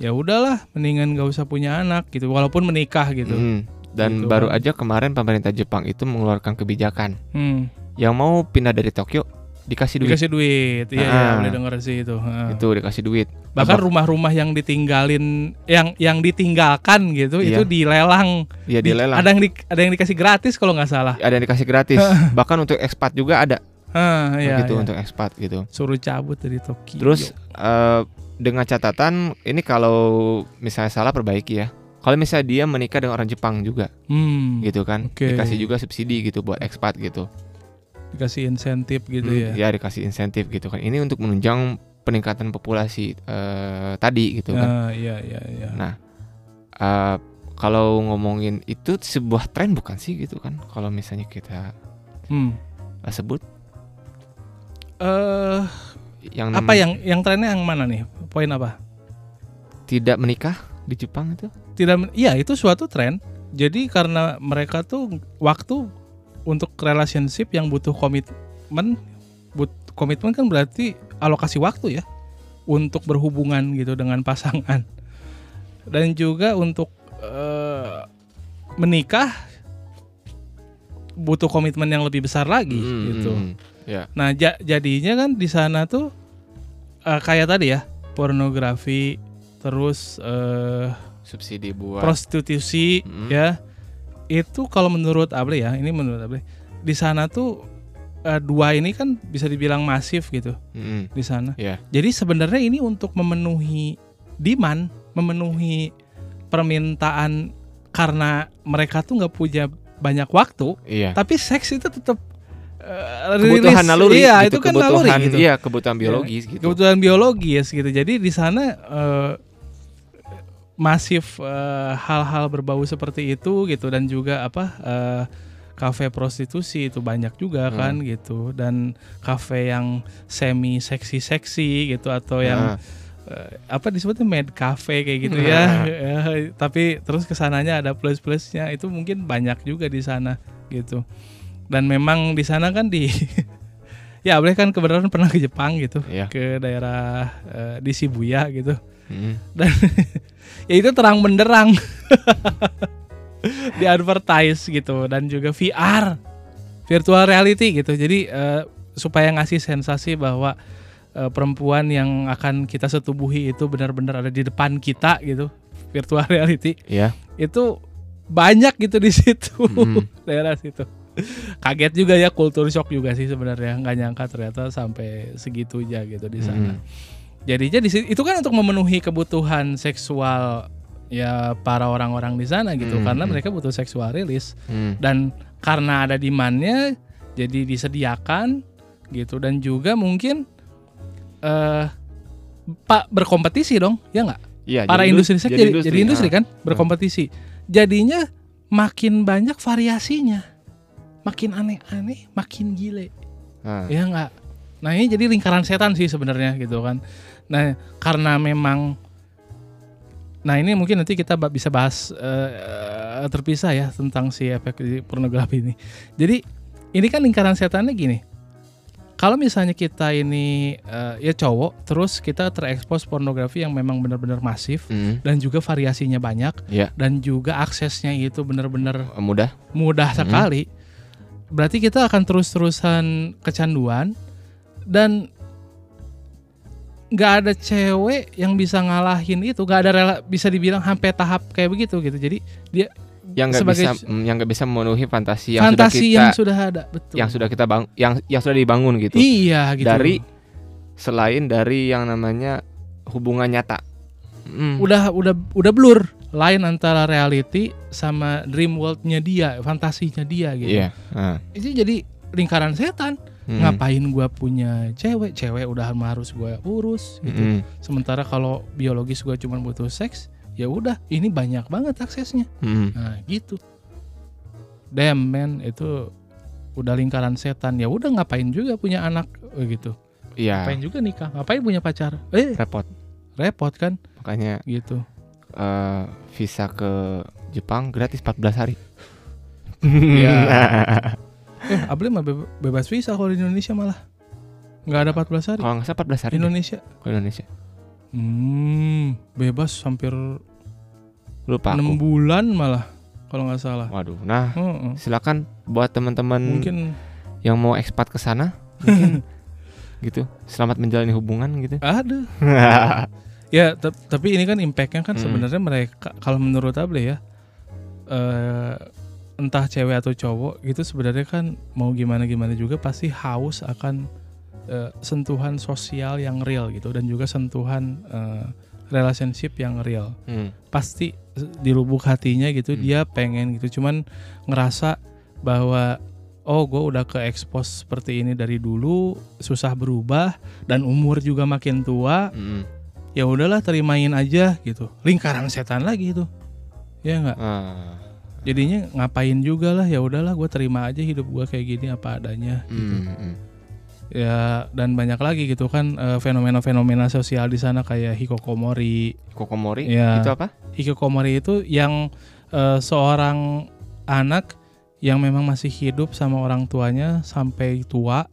ya udahlah mendingan gak usah punya anak gitu walaupun menikah gitu Hmm. Dan Gitu baru kan. aja kemarin pemerintah Jepang itu mengeluarkan kebijakan Hmm, yang mau pindah dari Tokyo dikasih duit. dikasih duit iya iya Ah. boleh denger sih itu Ha. Itu dikasih duit. bahkan rumah-rumah yang ditinggalin yang yang ditinggalkan gitu Iya. itu dilelang Iya Di- dilelang. ada yang di- ada yang dikasih gratis kalau nggak salah ada yang dikasih gratis. Bahkan untuk ekspat juga ada Hah, iya, gitu iya. untuk ekspat gitu. suruh cabut dari Tokyo Terus eh, dengan catatan ini kalau misalnya salah perbaiki ya. Kalau misalnya dia menikah dengan orang Jepang juga hmm, gitu kan, Oke. dikasih juga subsidi gitu buat ekspat gitu. dikasih insentif gitu Hmm, ya dikasih insentif gitu kan. Ini untuk menunjang peningkatan populasi eh, tadi gitu kan. Ah, iya iya iya Nah, eh, kalau ngomongin itu sebuah tren bukan sih gitu kan? Kalau misalnya kita hmm. eh, sebut eh yang apa yang yang trennya yang mana nih poin apa tidak menikah di Jepang itu? Tidak iya itu suatu tren. Jadi karena mereka tuh waktu untuk relationship yang butuh komitmen but komitmen kan berarti alokasi waktu ya untuk berhubungan gitu dengan pasangan. Dan juga untuk eh, menikah butuh komitmen yang lebih besar lagi Hmm, gitu. hmm, Ya. Nah, ja- jadinya kan di sana tuh eh, kayak tadi ya, pornografi, terus eh, Subsidi buat prostitusi Mm. ya. Itu kalau menurut Able ya, ini menurut Able, di sana tuh eh, dua ini kan bisa dibilang masif gitu Hmm, di sana. Iya. Jadi sebenarnya ini untuk memenuhi demand, memenuhi permintaan karena mereka tuh nggak punya banyak waktu, Iya. tapi seks itu tetap eh, Kebutuhan rilis. naluri Iya, gitu, itu kan kebutuhan naluri gitu. iya, kebutuhan biologis gitu. kebutuhan biologis gitu. Jadi di sana eh, masif eh, hal-hal berbau seperti itu gitu. Dan juga apa eh, kafe prostitusi itu banyak juga Hmm. kan gitu. Dan kafe yang semi seksi seksi gitu atau yang Nah, eh, apa disebutnya med cafe kayak gitu ya. Ya, tapi terus ke sananya ada plus plusnya itu mungkin banyak juga di sana gitu. Dan memang di sana kan di ya boleh kan kebenaran pernah ke Jepang gitu Iya. ke daerah eh, di Shibuya gitu hmm. dan ya itu terang benderang di advertise gitu dan juga VR virtual reality gitu jadi eh, supaya ngasih sensasi bahwa eh, perempuan yang akan kita setubuhi itu benar-benar ada di depan kita gitu virtual reality Iya. itu banyak gitu di situ Mm. daerah situ kaget juga ya kultur shock juga sih sebenarnya nggak nyangka ternyata sampai segitu aja gitu di sana Mm. Jadinya di situ itu kan untuk memenuhi kebutuhan seksual ya para orang-orang di sana gitu. Hmm, karena hmm. mereka butuh seksual rilis. Hmm. dan karena ada demandnya jadi disediakan gitu. Dan juga mungkin eh pak berkompetisi dong ya nggak? Iya, para jadi industri indus- seks jadi, jadi industri ah. kan berkompetisi. Jadinya makin banyak variasinya. Makin aneh-aneh makin gile. Ah. ya nggak? Nah ini jadi lingkaran setan sih sebenarnya gitu kan nah karena memang nah ini mungkin nanti kita bisa bahas eh, terpisah ya tentang si efek pornografi ini jadi ini kan lingkaran setannya gini kalau misalnya kita ini eh, ya cowok terus kita terekspos pornografi yang memang benar-benar masif Hmm. dan juga variasinya banyak Iya. dan juga aksesnya itu benar-benar mudah mudah Mhm. sekali. Berarti kita akan terus-terusan kecanduan dan nggak ada cewek yang bisa ngalahin itu, nggak ada rela, bisa dibilang sampai tahap kayak begitu gitu. Jadi dia yang nggak bisa mm, yang nggak bisa memenuhi fantasi yang fantasi sudah kita yang sudah ada, betul. yang sudah kita bang yang yang sudah dibangun gitu iya gitu. dari selain dari yang namanya hubungan nyata Hmm. udah udah udah blur lain antara reality sama dream worldnya dia, fantasinya dia gitu. iya Ah. Itu jadi lingkaran setan. Hmm. Ngapain gua punya cewek? Cewek udah harus gua urus gitu. Hmm. Sementara kalau biologis gue cuma butuh seks, ya udah ini banyak banget aksesnya. Hmm. Nah gitu. Damn man itu udah lingkaran setan. Ya udah ngapain juga punya anak gitu. iya Ngapain juga nikah? Ngapain punya pacar? Eh repot repot kan makanya gitu. eh, visa ke Jepang gratis 14 hari Iya. Eh Abli mah be- bebas visa kalau di Indonesia malah. nggak ada 14 hari Kalau nggak salah 14 hari. deh, Indonesia Kalau Indonesia. hmm bebas hampir Lupa 6 aku. bulan malah kalau nggak salah Waduh. Nah, silakan buat teman-teman mungkin yang mau ekspat ke sana mungkin gitu. Selamat menjalani hubungan gitu. ada ya tapi ini kan impactnya kan Hmm. sebenarnya mereka kalau menurut Able ya eh entah cewek atau cowok gitu sebenarnya kan mau gimana gimana juga pasti haus akan eh, sentuhan sosial yang real gitu dan juga sentuhan eh, relationship yang real Hmm. pasti di lubuk hatinya gitu Hmm. dia pengen gitu cuman ngerasa bahwa oh gue udah ke expose seperti ini dari dulu susah berubah dan umur juga makin tua Mm-mm. ya udahlah terimain aja gitu lingkaran setan lagi itu ya nggak Ah. Jadinya ngapain juga lah ya udahlah gue terima aja hidup gue kayak gini apa adanya gitu Mm, mm. ya dan banyak lagi gitu kan eh, fenomena-fenomena sosial di sana kayak hikokomori Kokomori Ya. itu apa? Hikikomori itu yang eh, seorang anak yang memang masih hidup sama orang tuanya sampai tua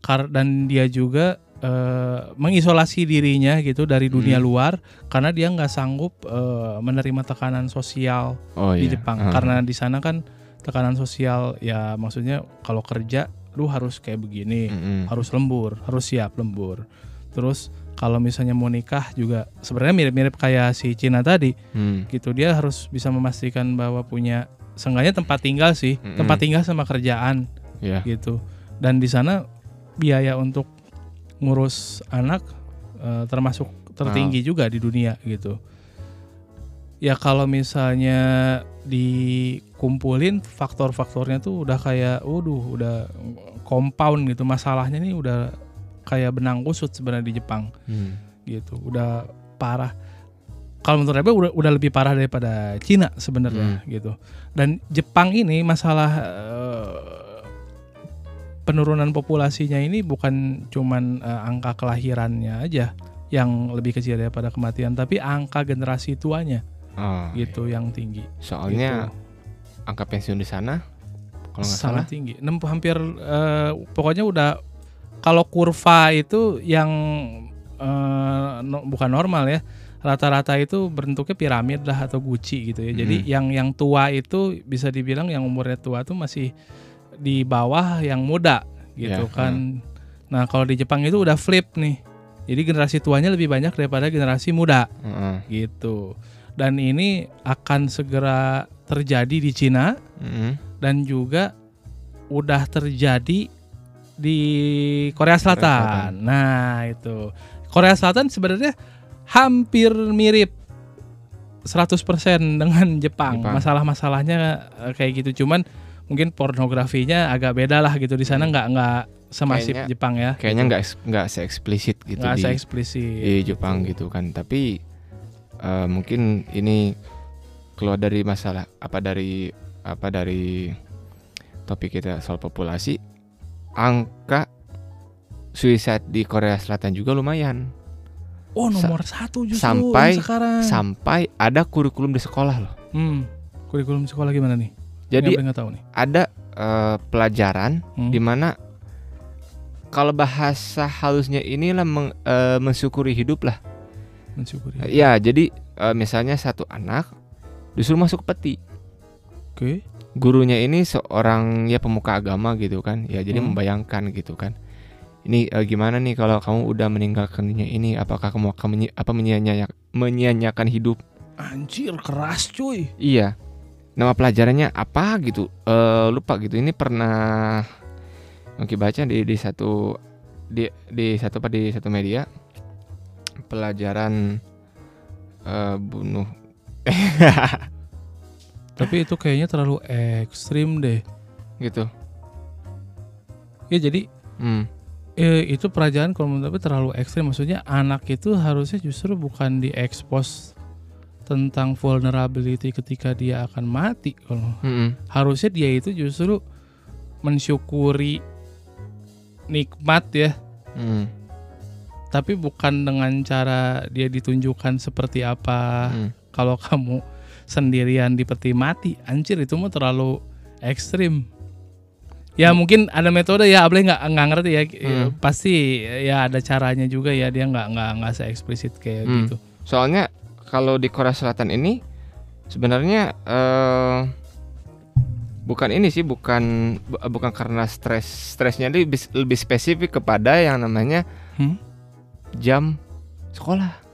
kar dan dia juga eh, mengisolasi dirinya gitu dari dunia Hmm. luar karena dia nggak sanggup eh, menerima tekanan sosial Oh di iya. Jepang Ah. karena di sana kan tekanan sosial ya maksudnya kalau kerja lu harus kayak begini Mm-mm. harus lembur, harus siap lembur. Terus kalau misalnya mau nikah juga sebenarnya mirip-mirip kayak si Cina tadi Hmm. gitu. Dia harus bisa memastikan bahwa punya seenggaknya tempat tinggal sih, Mm-mm. tempat tinggal sama kerjaan Ya. gitu. Dan di sana biaya untuk ngurus anak eh, termasuk tertinggi juga di dunia gitu. Ya kalau misalnya dikumpulin faktor-faktornya tuh udah kayak, waduh, udah compound gitu masalahnya nih udah kayak benang kusut sebenarnya di Jepang Hmm. gitu, udah parah. Kalau menurut saya udah, udah lebih parah daripada Cina sebenarnya gitu. Dan Jepang ini masalah eh, penurunan populasinya ini bukan cuman eh, angka kelahirannya aja yang lebih kecil daripada kematian, tapi angka generasi tuanya Oh, gitu yang tinggi. Soalnya Gitu. angka pensiun di sana kalau nggak salah tinggi. Nem- hampir eh, pokoknya udah kalau kurva itu yang eh, no- bukan normal ya. Rata-rata itu bentuknya piramid lah atau guci gitu ya. Jadi Mhm. yang yang tua itu bisa dibilang yang umurnya tua tuh masih di bawah yang muda gitu Ya, kan. Nah, kalau di Jepang itu udah flip nih. Jadi generasi tuanya lebih banyak daripada generasi muda Heeh. gitu. Dan ini akan segera terjadi di Cina Mm-mm. dan juga udah terjadi di Korea Selatan. Selatan. Nah, itu. Korea Selatan sebenarnya hampir mirip 100% dengan Jepang. Jepang. Masalah-masalahnya eh, kayak gitu. Cuman mungkin pornografinya agak beda lah gitu. Di sana Hmm. nggak nggak semasif Kayaknya- Jepang ya. Kayaknya nggak eks- nggak se-eksplisit gitu nggak di, se-eksplisit. di Jepang gitu kan. Tapi eh, mungkin ini keluar dari masalah apa dari apa dari topik kita soal populasi. Angka suicide di Korea Selatan juga lumayan. Oh, nomor satu justru sampai- sekarang. Sampai ada kurikulum di sekolah loh. Hmm. Kurikulum sekolah gimana nih? Jadi nggak tahu nih. ada eh, pelajaran Hmm. di mana kalau bahasa halusnya inilah meng- eh, mensyukuri hidup lah. Mensyukuri. Ya, jadi eh, misalnya satu anak disuruh masuk peti. Oke. Gurunya ini seorang ya pemuka agama gitu kan. Ya, jadi Hmm. membayangkan gitu kan. Ini eh, gimana nih kalau kamu udah meninggalkan dunia ini apakah kamu akan menyi- apa menyia-nyiakan hidup? Anjir keras cuy. Iya. Nama pelajarannya apa gitu? Eh lupa gitu. Ini pernah Oke baca di di satu di di satu apa di satu media pelajaran eh bunuh Tapi itu kayaknya terlalu ekstrim deh. gitu. Ya jadi Hmm. eh, itu pelajaran kalau menurut aku terlalu ekstrim. Maksudnya anak itu harusnya justru bukan diekspos tentang vulnerability ketika dia akan mati. Kalau Mm-mm. harusnya dia itu justru mensyukuri nikmat ya, Mm. tapi bukan dengan cara dia ditunjukkan seperti apa. Mm. Kalau kamu sendirian di peti mati, anjir itu mah terlalu ekstrim. Ya mungkin ada metode ya, Ableh nggak nggak ngerti ya. Hmm. Pasti ya ada caranya juga ya dia nggak nggak nggak se eksplisit kayak Hmm. gitu. Soalnya kalau di Korea Selatan ini sebenarnya eh bukan ini sih, bukan bu- bukan karena stres. Stresnya lebih lebih spesifik kepada yang namanya Hmm? jam sekolah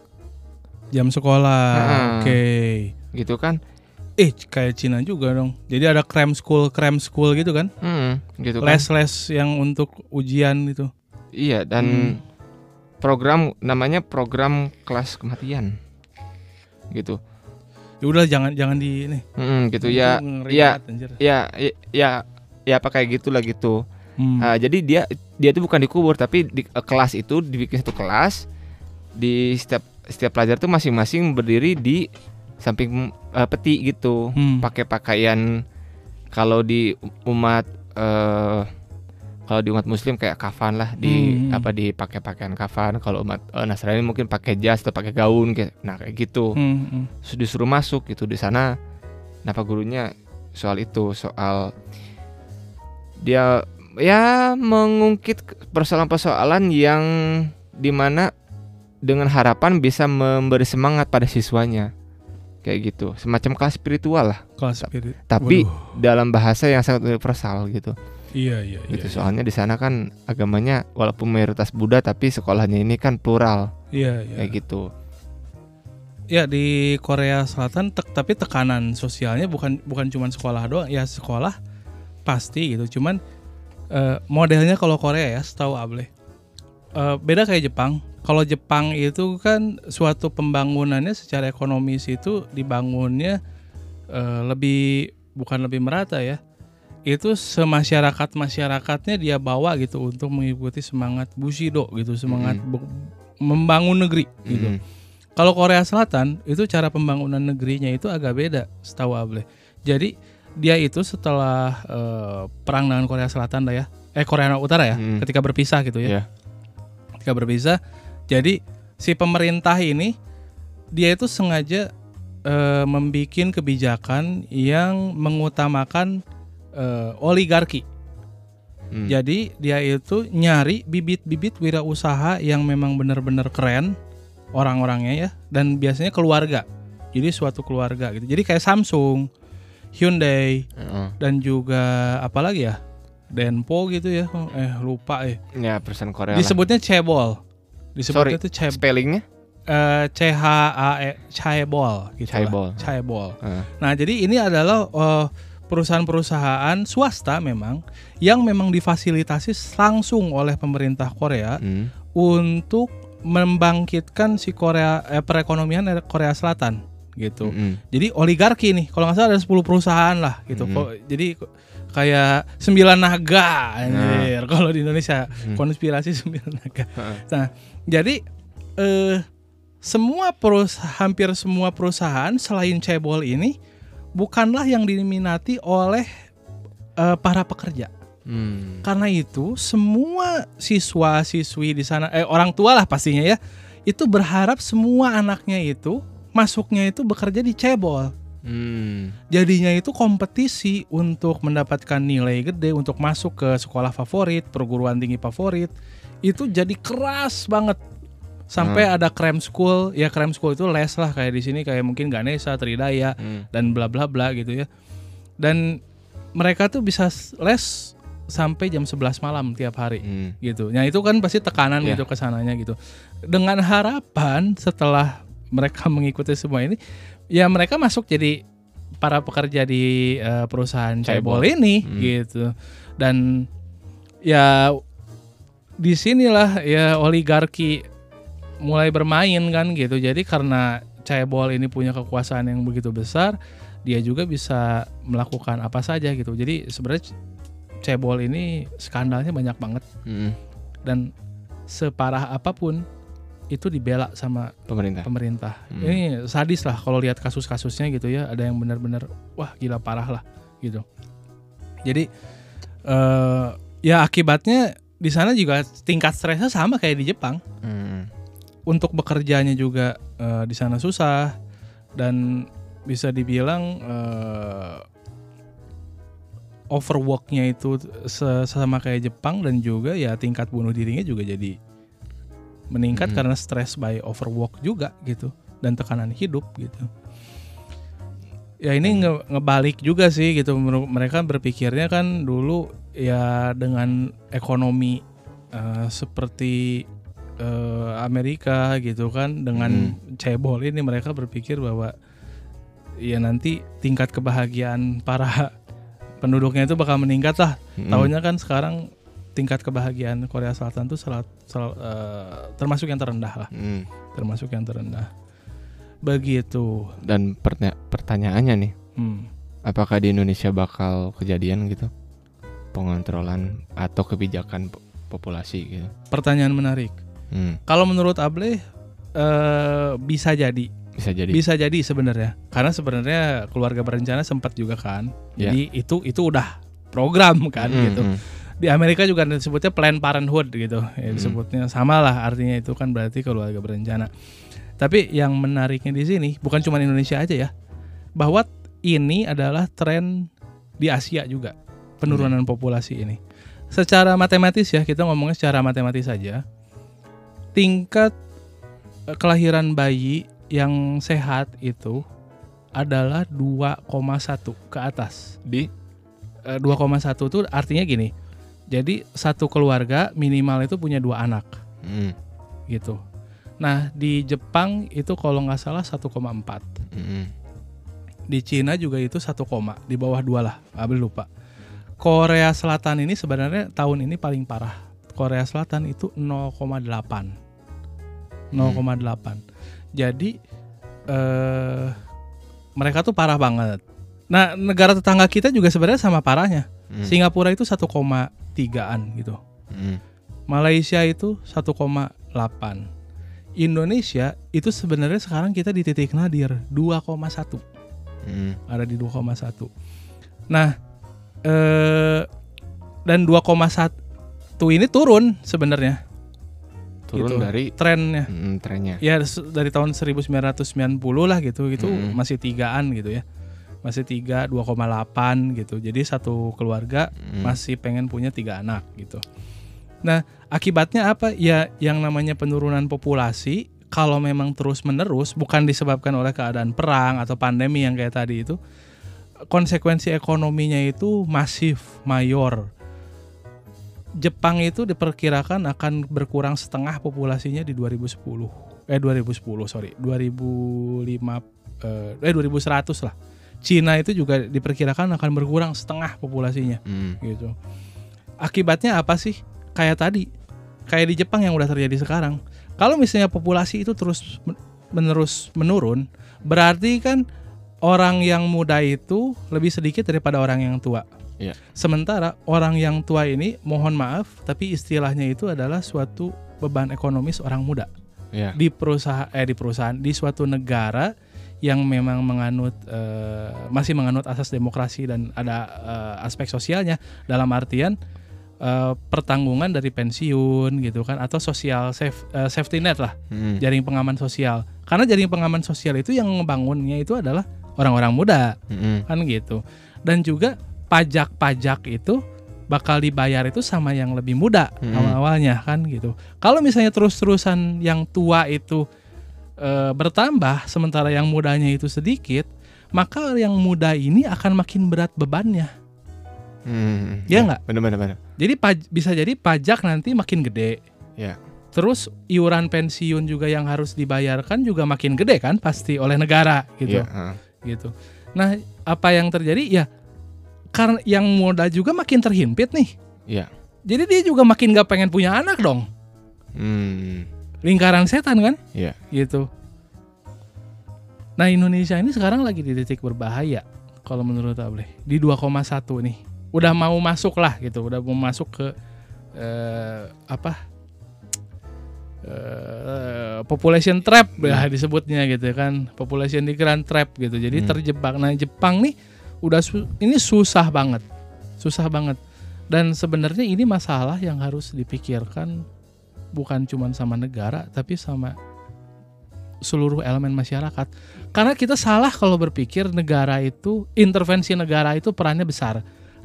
Jam sekolah, Heeh. oke. gitu kan. Eh kayak Cina juga dong. Jadi ada cram school, cram school gitu kan? Hmm, gitu kan. Les-les yang untuk ujian gitu. Iya, dan Hmm. program namanya program kelas kematian. Gitu. Ya udah jangan jangan di ini. Hmm, gitu ya. Iya, anjir. ya ya ya, ya apa kayak gitulah gitu. Hmm. Ah, jadi dia dia itu bukan dikubur tapi di eh, kelas itu dibikin satu kelas di setiap setiap pelajar tuh masing-masing berdiri di samping eh, peti gitu. Hmm. Pakai pakaian kalau di umat eh kalau di umat muslim kayak kafan lah di Hmm. apa dipakai pakaian kafan kalau umat eh, Nasrani mungkin pakai jas atau pakai gaun kayak nah kayak gitu Hmm, hmm. Terus disuruh masuk gitu di sana kenapa gurunya soal itu soal dia ya mengungkit persoalan-persoalan yang di mana dengan harapan bisa memberi semangat pada siswanya kayak gitu semacam kelas spiritual lah Kelas spirit. tapi Waduh. dalam bahasa yang sangat universal gitu Iya iya iya. gitu soalnya di sana kan agamanya walaupun mayoritas Buddha tapi sekolahnya ini kan plural Iya iya. kayak gitu Ya di Korea Selatan tek, tapi tekanan sosialnya bukan bukan cuma sekolah doang. Ya sekolah pasti gitu. Cuman eh, modelnya kalau Korea ya, setahu Able. eh, beda kayak Jepang. Kalau Jepang itu kan suatu pembangunannya secara ekonomis itu dibangunnya eh, lebih bukan lebih merata ya. Itu semasyarakat masyarakatnya dia bawa gitu untuk mengikuti semangat Bushido gitu, semangat be- membangun negeri gitu. Mm. Kalau Korea Selatan itu cara pembangunan negerinya itu agak beda, setahu Able. Jadi dia itu setelah eh, perang dengan Korea Selatan lah ya, eh Korea Utara ya, Hmm. ketika berpisah gitu ya, Iya. ketika berpisah, jadi si pemerintah ini dia itu sengaja eh, membuat kebijakan yang mengutamakan eh, oligarki. Mm. Jadi dia itu nyari bibit-bibit wirausaha yang memang benar-benar keren orang-orangnya ya dan biasanya keluarga. Jadi suatu keluarga gitu. Jadi kayak Samsung, Hyundai Heeh. dan juga apa lagi ya? Denpo gitu ya. Eh lupa eh. Ya perusahaan Korea lah. Disebutnya cebol. Disebutnya Sorry. tuh ceb spellingnya eh, C H A E Chaebol gitu. Chaebol. lah. Chaebol. Heeh. Nah, jadi ini adalah eh, perusahaan-perusahaan swasta memang yang memang difasilitasi langsung oleh pemerintah Korea Hmm. untuk membangkitkan si Korea eh, perekonomian Korea Selatan gitu. Mm-mm. Jadi oligarki nih, kalau nggak salah ada 10 perusahaan lah gitu. Mhm. Kok jadi kayak sembilan naga anjir kalau di Indonesia Hmm. konspirasi sembilan naga. Nah, jadi eh semua perus hampir semua perusahaan selain cebol ini bukanlah yang diminati oleh eh, para pekerja. Hmm. Karena itu semua siswa-siswi di sana eh orang tua lah pastinya ya, itu berharap semua anaknya itu masuknya itu bekerja di cebol. Hmm. Jadinya itu kompetisi untuk mendapatkan nilai gede untuk masuk ke sekolah favorit, perguruan tinggi favorit. Itu jadi keras banget. Sampai ada cram school, ya cram school itu les lah kayak di sini kayak mungkin Ganesha, Tridaya Hmm. dan bla bla bla gitu ya. Dan mereka tuh bisa les sampai jam 11 malam tiap hari Hmm. gitu. Nah itu kan pasti tekanan Iya. gitu ke sananya gitu. Dengan harapan setelah mereka mengikuti semua ini, ya mereka masuk jadi para pekerja di eh, perusahaan Cebol. ini Hmm. gitu. Dan ya di sinilah ya oligarki mulai bermain kan gitu. Jadi karena cebol ini punya kekuasaan yang begitu besar, dia juga bisa melakukan apa saja gitu. Jadi sebenarnya cebol ini skandalnya banyak banget Hmm. dan separah apa pun itu dibela sama Pemerintah. pemerintah. Hmm. Ini sadis lah kalau lihat kasus-kasusnya gitu ya. Ada yang benar-benar wah gila parah lah gitu. Jadi eh ya akibatnya di sana juga tingkat stresnya sama kayak di Jepang. Hmm. Untuk bekerjanya juga eh, di sana susah dan bisa dibilang eh, overworknya itu sama kayak Jepang dan juga ya tingkat bunuh dirinya juga jadi meningkat Mm. karena stress by overwork juga gitu dan tekanan hidup gitu. Ya ini nge- ngebalik juga sih gitu mereka berpikirnya kan dulu ya dengan ekonomi eh, seperti eh, Amerika gitu kan dengan cebol ini mereka berpikir bahwa ya nanti tingkat kebahagiaan para penduduknya itu bakal meningkat lah. Mm. Tahunya kan sekarang tingkat kebahagiaan Korea Selatan tuh salah, salah- eh, termasuk yang terendah lah, Mm. termasuk yang terendah. Begitu. Dan pertanya- pertanyaannya nih, Hmm. apakah di Indonesia bakal kejadian gitu pengontrolan atau kebijakan po- populasi gitu? Pertanyaan menarik. Hmm, Kalau menurut Able eh, bisa jadi, bisa jadi. bisa jadi sebenarnya. Karena sebenarnya keluarga berencana sempat juga kan. Jadi itu itu udah program kan Mm, gitu. mm. Di Amerika juga disebutnya Planned Parenthood gitu. Ya, Hmm. disebutnya sama lah artinya itu kan berarti keluarga berencana. Tapi yang menariknya di sini bukan cuma Indonesia aja ya. Bahwa ini adalah tren di Asia juga penurunan populasi ini. Secara matematis ya, kita ngomongnya secara matematis saja. Tingkat eh, kelahiran bayi yang sehat itu adalah 2,1 ke atas. Di Eh, 2,1 itu artinya gini. Jadi satu keluarga minimal itu punya dua anak mm, gitu. Nah di Jepang itu kalau nggak salah 1,4. mm, Di Cina juga itu 1, di bawah dua lah. Abel lupa. Korea Selatan ini sebenarnya tahun ini paling parah. Korea Selatan itu 0,8. 0,8. Jadi eh mereka tuh parah banget. Nah, negara tetangga kita juga sebenarnya sama parahnya. mm, Singapura itu 1,3an gitu. mm, Malaysia itu 1,8. Indonesia itu sebenarnya sekarang kita di titik nadir 2,1. mm, Ada di 2,1. Nah, eh dan 2,1 ini turun sebenarnya turun Gitu. dari trennya. mm, trennya. Ya dari tahun 1990 lah gitu, itu Mm. masih tigaan gitu ya. Masih 3 2,8 gitu. Jadi satu keluarga Mm, masih pengen punya tiga anak gitu. Nah, akibatnya apa? Ya, yang namanya penurunan populasi kalau memang terus menerus bukan disebabkan oleh keadaan perang atau pandemi yang kayak tadi itu, konsekuensi ekonominya itu masif, mayor. Jepang itu diperkirakan akan berkurang setengah populasinya di 2010. Eh 2010, sorry. 2005 eh, eh 2100 lah. Cina itu juga diperkirakan akan berkurang setengah populasinya mm, gitu. Akibatnya apa sih? Kayak tadi, kayak di Jepang yang udah terjadi sekarang. Kalau misalnya populasi itu terus men- menerus menurun, berarti kan orang yang muda itu lebih sedikit daripada orang yang tua. Iya. Sementara orang yang tua ini, mohon maaf, tapi istilahnya itu adalah suatu beban ekonomis orang muda. Ya. di perusahaan eh di perusahaan di suatu negara yang memang menganut eh, masih menganut asas demokrasi dan ada eh, aspek sosialnya. Dalam artian eh, pertanggungan dari pensiun gitu kan atau sosial safe- eh, safety net lah. Mm, jaring pengaman sosial. Karena jaring pengaman sosial itu yang ngebangunnya itu adalah orang-orang muda. Mm, kan gitu. Dan juga pajak-pajak itu bakal dibayar itu sama yang lebih muda Hmm. awal-awalnya kan gitu. Kalau misalnya terus-terusan yang tua itu e, bertambah sementara yang mudanya itu sedikit, maka yang muda ini akan makin berat bebannya. mm, Ya nggak? Bener bener bener. Jadi paj- bisa jadi pajak nanti makin gede. Ya. Terus iuran pensiun juga yang harus dibayarkan juga makin gede kan pasti oleh negara gitu Iya, heeh. gitu. Nah, apa yang terjadi ya karena yang muda juga makin terhimpit nih. Iya. Jadi dia juga makin gak pengen punya anak dong. Mm, Lingkaran setan kan? Iya. Gitu. Nah, Indonesia ini sekarang lagi di titik berbahaya kalau menurut Ableh. Di 2,1 nih. Udah mau masuk lah gitu, udah mau masuk ke eh, apa? eh, population trap ya disebutnya gitu kan. Population migran trap gitu. Jadi Hmm. terjebak. Nah, Jepang nih udah su- ini susah banget. Susah banget. Dan sebenarnya ini masalah yang harus dipikirkan bukan cuma sama negara tapi sama seluruh elemen masyarakat. Karena kita salah kalau berpikir negara itu intervensi negara itu perannya besar.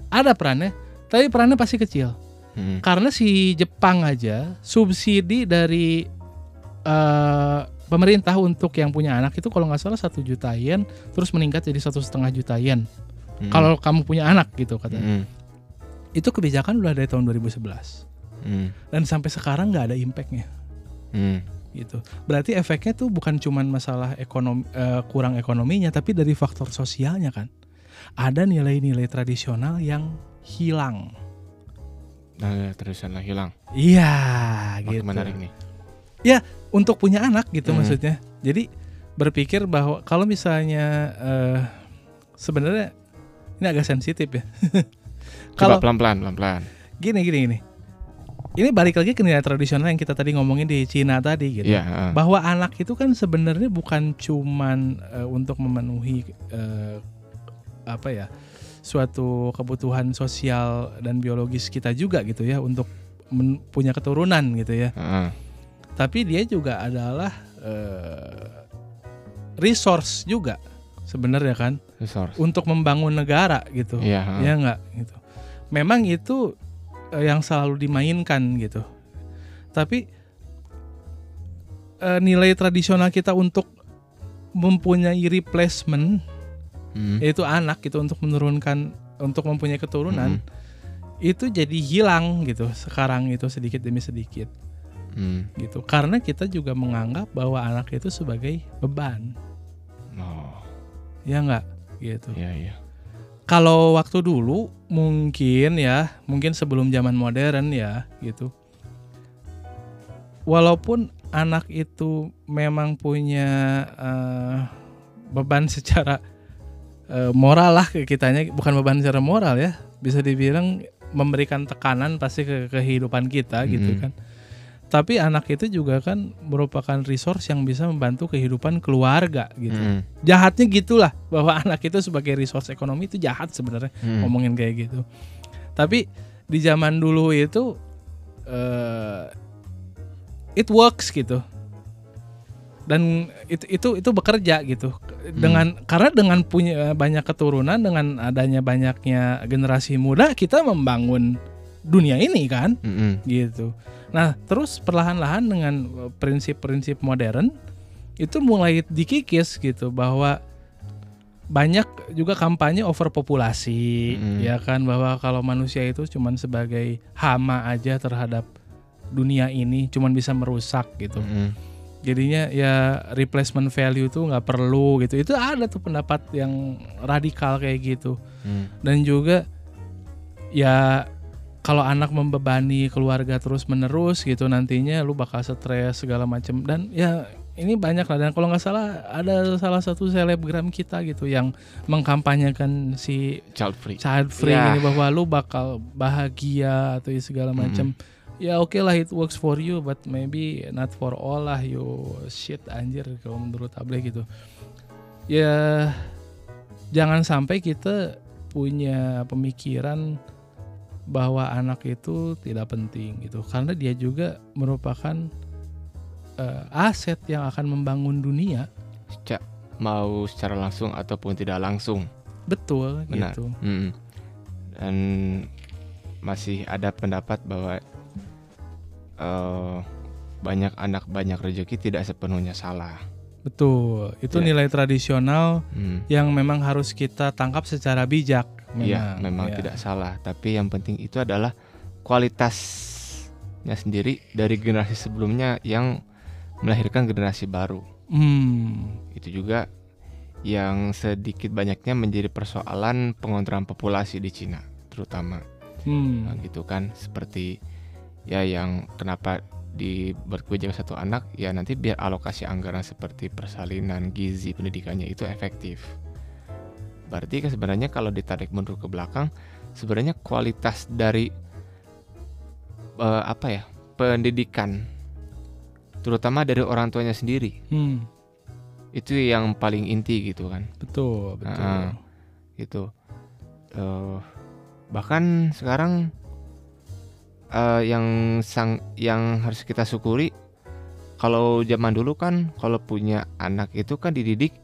ada perannya, tapi perannya pasti kecil. Hmm. Karena si Jepang aja subsidi dari eh, pemerintah untuk yang punya anak itu kalau nggak salah satu juta yen, terus meningkat jadi satu setengah juta yen. Hmm. Kalau kamu punya anak gitu katanya. Hmm. Itu kebijakan udah dari tahun 2011 Hmm. dan sampai sekarang nggak ada impactnya Hmm. gitu. Berarti efeknya tuh bukan cuman masalah ekonomi eh, kurang ekonominya, tapi dari faktor sosialnya kan. Ada nilai-nilai tradisional yang hilang. Nah, tradisional hilang. Iya, Makin gitu. menarik nih. Untuk punya anak gitu Hmm. maksudnya. Jadi berpikir bahwa kalau misalnya eh, sebenarnya ini agak sensitif ya. Coba kalau pelan-pelan, pelan-pelan. gini gini gini. Ini balik lagi ke nilai tradisional yang kita tadi ngomongin di Cina tadi gitu. Iya, heeh. bahwa anak itu kan sebenarnya bukan cuman eh, untuk memenuhi eh, apa ya suatu kebutuhan sosial dan biologis kita juga gitu ya untuk punya keturunan gitu ya Heeh. tapi dia juga adalah eh, resource juga sebenarnya kan? Resource. untuk membangun negara gitu heeh. ya nggak? Gitu. Memang itu eh, yang selalu dimainkan gitu. Tapi eh, nilai tradisional kita untuk mempunyai replacement Hmm. yaitu anak gitu untuk menurunkan untuk mempunyai keturunan itu jadi hilang gitu sekarang itu sedikit demi sedikit. Hmm. gitu. Karena kita juga menganggap bahwa anak itu sebagai beban. Oh, ya nggak gitu iya iya. kalau waktu dulu mungkin ya mungkin sebelum zaman modern ya gitu walaupun anak itu memang punya eh, beban secara eh, moral lah ke kitanya bukan beban secara moral ya bisa dibilang memberikan tekanan pasti ke kehidupan kita gitu Mhm. kan tapi anak itu juga kan merupakan resource yang bisa membantu kehidupan keluarga gitu Hmm. jahatnya gitulah bahwa anak itu sebagai resource ekonomi itu jahat sebenarnya Hmm. ngomongin kayak gitu tapi di zaman dulu itu eh it works gitu dan itu itu itu bekerja gitu dengan karena dengan punya banyak keturunan dengan adanya banyaknya generasi muda kita membangun dunia ini kan Hmm. gitu. Nah, terus perlahan-lahan dengan eh, prinsip-prinsip modern itu mulai dikikis gitu bahwa banyak juga kampanye overpopulasi Mm. ya kan bahwa kalau manusia itu cuman sebagai hama aja terhadap dunia ini cuman bisa merusak gitu. Hmm. Jadinya ya replacement value tuh nggak perlu gitu. Itu ada tuh pendapat yang radikal kayak gitu Hmm. dan juga ya kalau anak membebani keluarga terus menerus gitu nantinya lu bakal stres segala macem. Dan ya ini banyak lah. Dan kalau nggak salah ada salah satu selebgram kita gitu yang mengkampanyekan si Child free. child free Ya. ini bahwa lu bakal bahagia atau segala macam ya oke lah it works for you but maybe not for all lah. You shit anjir kalau menurut Ableh gitu. Ya jangan sampai kita punya pemikiran bahwa anak itu tidak penting gitu karena dia juga merupakan eh, aset yang akan membangun dunia Seca- mau secara langsung ataupun tidak langsung. betul Benar. gitu Hmm. Dan masih ada pendapat bahwa eh, banyak anak banyak rezeki tidak sepenuhnya salah. betul itu Ya. nilai tradisional Hmm. yang memang harus kita tangkap secara bijak. Iya, memang ya. tidak salah. Tapi yang penting itu adalah kualitasnya sendiri dari generasi sebelumnya yang melahirkan generasi baru. Hmm, Itu juga yang sedikit banyaknya menjadi persoalan pengontrolan populasi di Cina, terutama. Nah, hmm, gitu kan seperti ya yang kenapa di berkebijakan satu anak ya nanti biar alokasi anggaran seperti persalinan gizi pendidikannya itu efektif berarti kan sebenarnya kalau ditarik mundur ke belakang sebenarnya kualitas dari eh, apa ya pendidikan terutama dari orang tuanya sendiri hmm, itu yang paling inti gitu kan betul, betul. Ah. gitu Eh, bahkan sekarang eh, yang sang yang harus kita syukuri kalau zaman dulu kan kalau punya anak itu kan dididik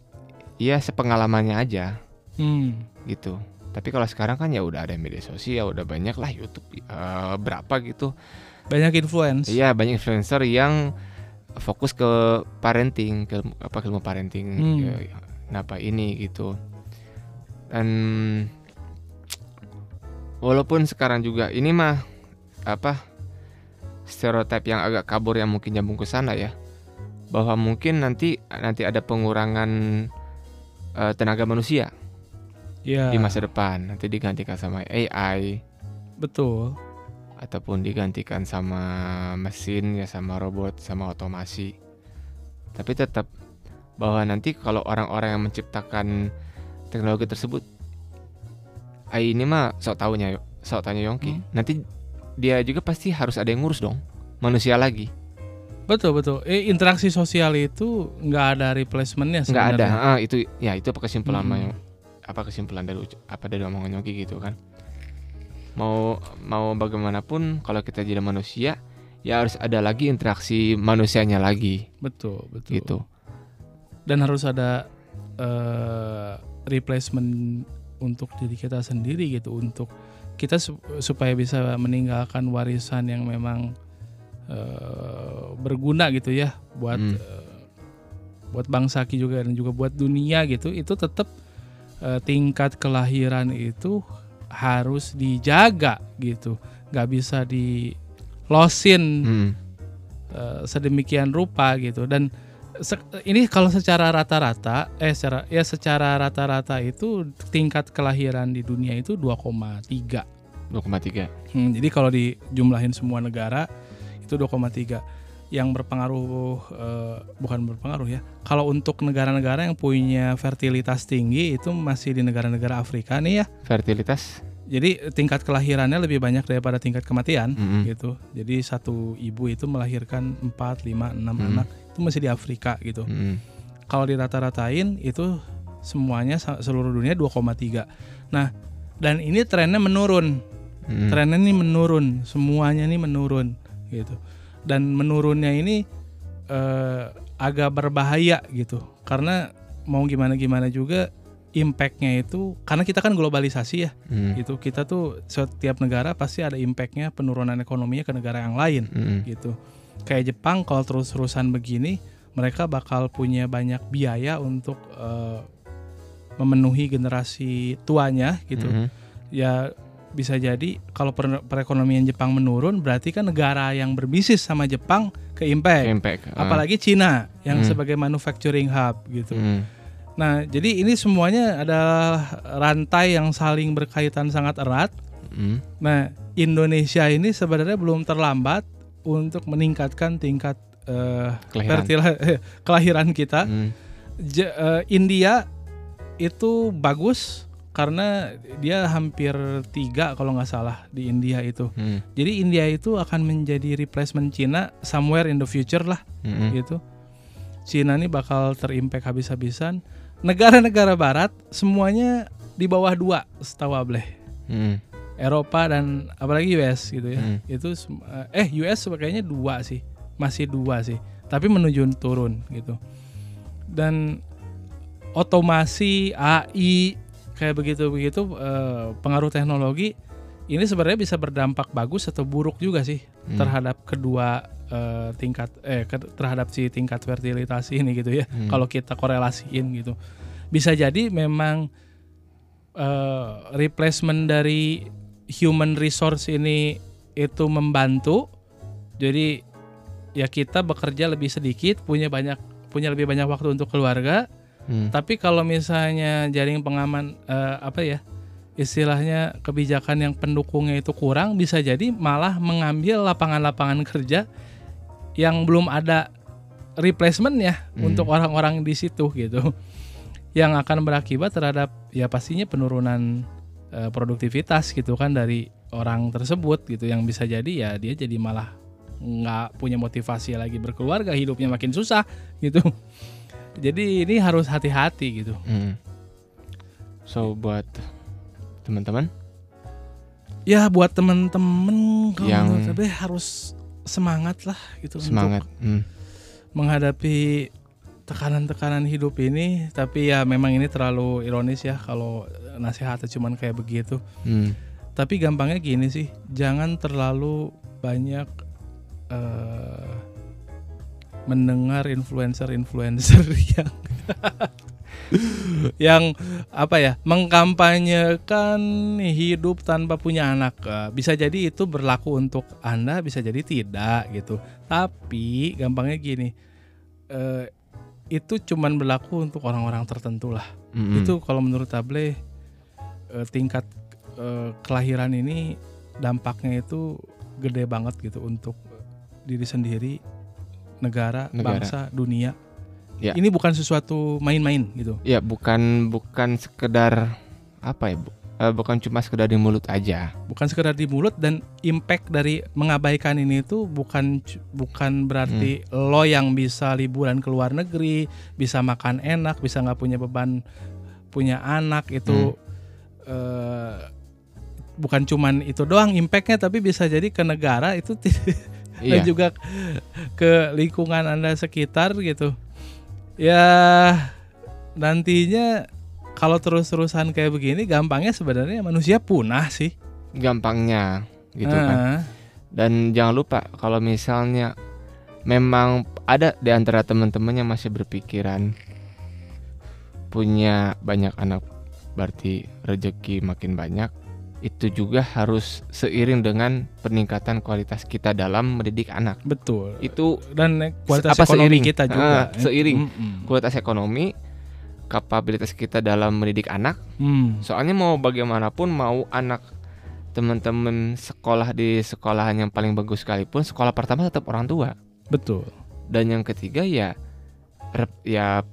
ya sepengalamannya aja Hmm, gitu Tapi kalau sekarang kan ya udah ada media sosial, udah banyak lah YouTube eh, berapa gitu. Banyak influence. Iya banyak influencer yang fokus ke parenting, ke apa ke ilmu parenting, Hmm. ke kenapa ini gitu. Dan walaupun sekarang juga ini mah apa stereotip yang agak kabur yang mungkin nyambung ke sana ya, bahwa mungkin nanti nanti ada pengurangan eh, tenaga manusia Iya. di masa depan, nanti digantikan sama AI Betul. ataupun digantikan sama mesin ya sama robot sama otomasi tapi tetap bahwa nanti kalau orang-orang yang menciptakan teknologi tersebut ah ini mah sok taunya sok tanya Yongki Hmm. nanti dia juga pasti harus ada yang ngurus dong manusia lagi Betul betul. Eh interaksi sosial itu nggak ada replacementnya nggak ada ah, itu ya itu apa kesimpulan Mm-mm. Apa kesimpulan dari apa dari omongan Yongki gitu kan mau mau bagaimanapun kalau kita jadi manusia ya harus ada lagi interaksi manusianya lagi Betul betul. gitu Dan harus ada eh, replacement untuk diri kita sendiri gitu untuk kita su- supaya bisa meninggalkan warisan yang memang eh, berguna gitu ya buat Hmm. eh, buat bangsa juga dan juga buat dunia gitu itu tetap eh, tingkat kelahiran itu harus dijaga gitu. Nggak bisa di losin Hmm. eh, sedemikian rupa gitu. Dan se- ini kalau secara rata-rata eh secara ya secara rata-rata itu tingkat kelahiran di dunia itu 2,3 2,3 Hmm, jadi kalau dijumlahin semua negara itu 2,3 yang berpengaruh eh, bukan berpengaruh ya. Kalau untuk negara-negara yang punya fertilitas tinggi itu masih di negara-negara Afrika nih ya. fertilitas Jadi tingkat kelahirannya lebih banyak daripada tingkat kematian Mm-mm. gitu. Jadi satu ibu itu melahirkan 4, 5, 6 Hmm. anak itu masih di Afrika gitu. Mm-mm. Kalau dirata-ratain itu semuanya seluruh dunia 2,3. Nah, dan ini trennya menurun Mm-mm. trennya ini menurun semuanya ini menurun gitu dan menurunnya ini eh, agak berbahaya gitu karena mau gimana gimana juga impactnya itu karena kita kan globalisasi ya Mm. gitu kita tuh setiap negara pasti ada impactnya penurunan ekonominya ke negara yang lain Mm-mm. gitu kayak Jepang kalau terus-terusan begini mereka bakal punya banyak biaya untuk eh, memenuhi generasi tuanya gitu Mm-mm. ya bisa jadi kalau per- perekonomian Jepang menurun berarti kan negara yang berbisnis sama Jepang ke impact. impact Ah. Apalagi Cina yang Hmm. sebagai manufacturing hub gitu. Mm. Nah, jadi ini semuanya adalah rantai yang saling berkaitan sangat erat. Mm. Nah, Indonesia ini sebenarnya belum terlambat untuk meningkatkan tingkat eh, Kelahiran. kelahiran kita. Mm. J- eh, India itu bagus karena dia hampir tiga kalau nggak salah di India itu. Mm. Jadi India itu akan menjadi replacement Cina somewhere in the future lah Mm-mm. gitu. Cina ini bakal terimpact habis-habisan. Negara-negara Barat semuanya di bawah dua setahu Ableh. Mm. Eropa dan apalagi US gitu ya. Hmm. Itu eh US kayaknya dua sih, masih dua sih. Tapi menuju turun gitu. Dan otomasi AI kayak begitu-begitu eh, pengaruh teknologi ini sebenarnya bisa berdampak bagus atau buruk juga sih Mm. terhadap kedua eh, tingkat eh ke- terhadap si tingkat fertilitas ini gitu ya. Hmm. Kalau kita korelasiin gitu. Bisa jadi memang eh, replacement dari human resource ini itu membantu. Jadi ya kita bekerja lebih sedikit, punya banyak punya lebih banyak waktu untuk keluarga. Mm. Tapi kalau misalnya jaring pengaman eh, apa ya istilahnya kebijakan yang pendukungnya itu kurang, bisa jadi malah mengambil lapangan-lapangan kerja yang belum ada replacementnya Hmm. untuk orang-orang di situ gitu, yang akan berakibat terhadap ya pastinya penurunan eh, produktivitas gitu kan dari orang tersebut gitu, yang bisa jadi ya dia jadi malah nggak punya motivasi lagi berkeluarga, hidupnya makin susah gitu. Jadi ini harus hati-hati gitu. Mm. So buat teman-teman Ya buat temen-temen kalau Yang- menurut saya harus semangat lah gitu semangat. Mm. untuk menghadapi tekanan-tekanan hidup ini tapi ya memang ini terlalu ironis ya kalau nasihatnya cuman kayak begitu Hmm. tapi gampangnya gini sih jangan terlalu banyak eh, mendengar influencer-influencer yang yang apa ya mengkampanyekan hidup tanpa punya anak. Eh, bisa jadi itu berlaku untuk anda bisa jadi tidak gitu. Tapi gampangnya gini eh, itu cuman berlaku untuk orang-orang tertentu lah. Mm-mm. itu kalau menurut Table eh, tingkat eh, kelahiran ini dampaknya itu gede banget gitu untuk diri sendiri, negara, Negara. bangsa, dunia. Ya. Ini bukan sesuatu main-main gitu. Ya bukan bukan sekedar apa ya bu? Eh, bukan cuma sekedar di mulut aja. Bukan sekedar di mulut dan impact dari mengabaikan ini itu bukan bukan berarti lo yang bisa liburan ke luar negeri, bisa makan enak, bisa nggak punya beban punya anak itu eh, bukan cuman itu doang impactnya tapi bisa jadi ke negara itu ti- dan Iya. juga ke lingkungan anda sekitar gitu ya nantinya kalau terus-terusan kayak begini gampangnya sebenarnya manusia punah sih Gampangnya gitu kan. Ah, Dan jangan lupa kalau misalnya memang ada di antara teman-teman yang masih berpikiran punya banyak anak berarti rezeki makin banyak itu juga harus seiring dengan peningkatan kualitas kita dalam mendidik anak. betul Itu dan kualitas apa ekonomi seiring? kita juga Ah, seiring. Mm-mm. kualitas ekonomi, kapabilitas kita dalam mendidik anak. Hmm, Soalnya mau bagaimanapun mau anak teman-teman sekolah di sekolahan yang paling bagus sekalipun sekolah pertama tetap orang tua. betul Dan yang ketiga ya ya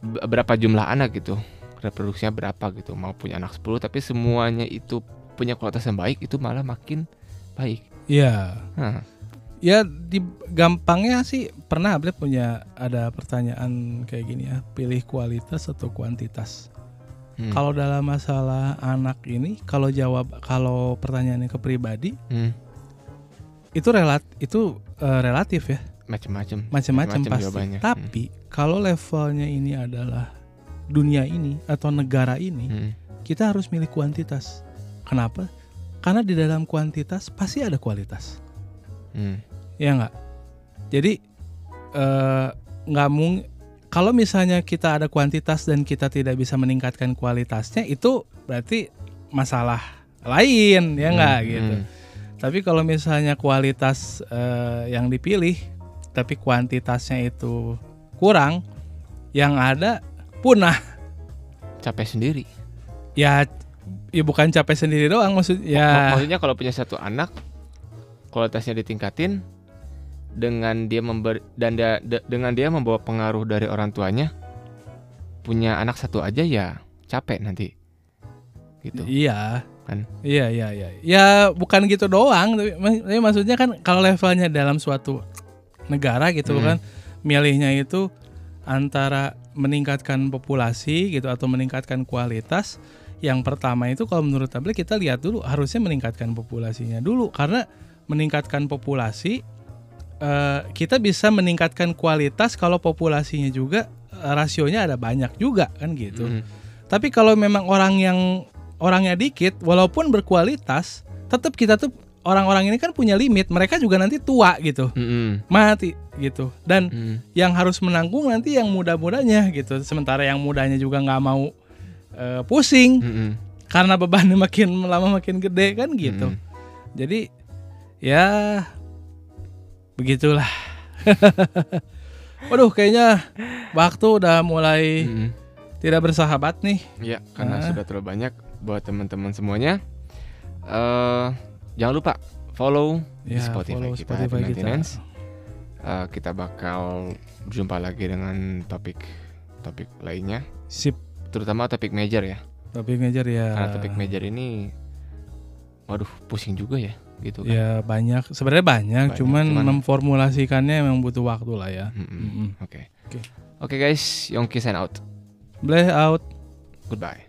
berapa jumlah anak gitu. Reproduksinya berapa gitu. Mau punya anak 10 tapi semuanya itu punya kualitas yang baik itu malah makin baik. ya Nah, ya di gampangnya sih pernah Ablet punya ada pertanyaan kayak gini ya pilih kualitas atau kuantitas hmm, Kalau dalam masalah anak ini, kalau jawab kalau pertanyaannya ke pribadi, hmm, itu relat itu eh, relatif ya, macam-macam. macam-macam pasti. jawabannya. Tapi kalau levelnya ini adalah dunia ini atau negara ini, Hmm, kita harus milih kuantitas. Kenapa? Karena di dalam kuantitas pasti ada kualitas, hmm, ya nggak? Jadi eh, nggak mung kalau misalnya kita ada kuantitas dan kita tidak bisa meningkatkan kualitasnya, itu berarti masalah lain, ya nggak hmm, gitu. hmm. Tapi kalau misalnya kualitas eh, yang dipilih, tapi kuantitasnya itu kurang, yang ada punah. Capek sendiri. Ya, ya bukan capek sendiri doang maksud Mak- ya. Maksudnya kalau punya satu anak kualitasnya ditingkatin dengan dia member dan dia, de- dengan dia membawa pengaruh dari orang tuanya punya anak satu aja ya capek nanti gitu Iya. Kan? Iya, iya, iya. Ya bukan gitu doang, tapi, tapi maksudnya kan kalau levelnya dalam suatu negara gitu Hmm. kan, milihnya itu antara meningkatkan populasi gitu atau meningkatkan kualitas. Yang pertama itu kalau menurut tablet kita lihat dulu harusnya meningkatkan populasinya dulu karena meningkatkan populasi eh, kita bisa meningkatkan kualitas kalau populasinya juga eh, rasionya ada banyak juga kan gitu. Mm. Tapi kalau memang orang yang orangnya dikit, walaupun berkualitas, tetap kita tuh orang-orang ini kan punya limit. Mereka juga nanti tua gitu, Mm-mm. mati gitu. Dan Mm. yang harus menanggung nanti yang muda-mudanya gitu. Sementara yang mudanya juga nggak mau eh, pusing Mm-mm. karena bebannya makin lama makin gede kan gitu. Mm-mm. Jadi ya begitulah. Waduh, kayaknya waktu udah mulai Mm-mm. tidak bersahabat nih. Ya, karena Ah. sudah terlalu banyak buat teman-teman semuanya. eh jangan lupa follow di Ya, Spotify follow kita, Spotify kita. Eh, kita bakal berjumpa lagi dengan topik topik lainnya, Sip. Terutama topik major ya. Topik major ya. Karena topik major ini, waduh pusing juga ya, gitu kan. Ya banyak, sebenarnya banyak, Banyak, cuman, cuman- memformulasikannya memang butuh waktu lah ya. Oke, Oke. oke guys, Yongki sign out. Bleh out. Goodbye.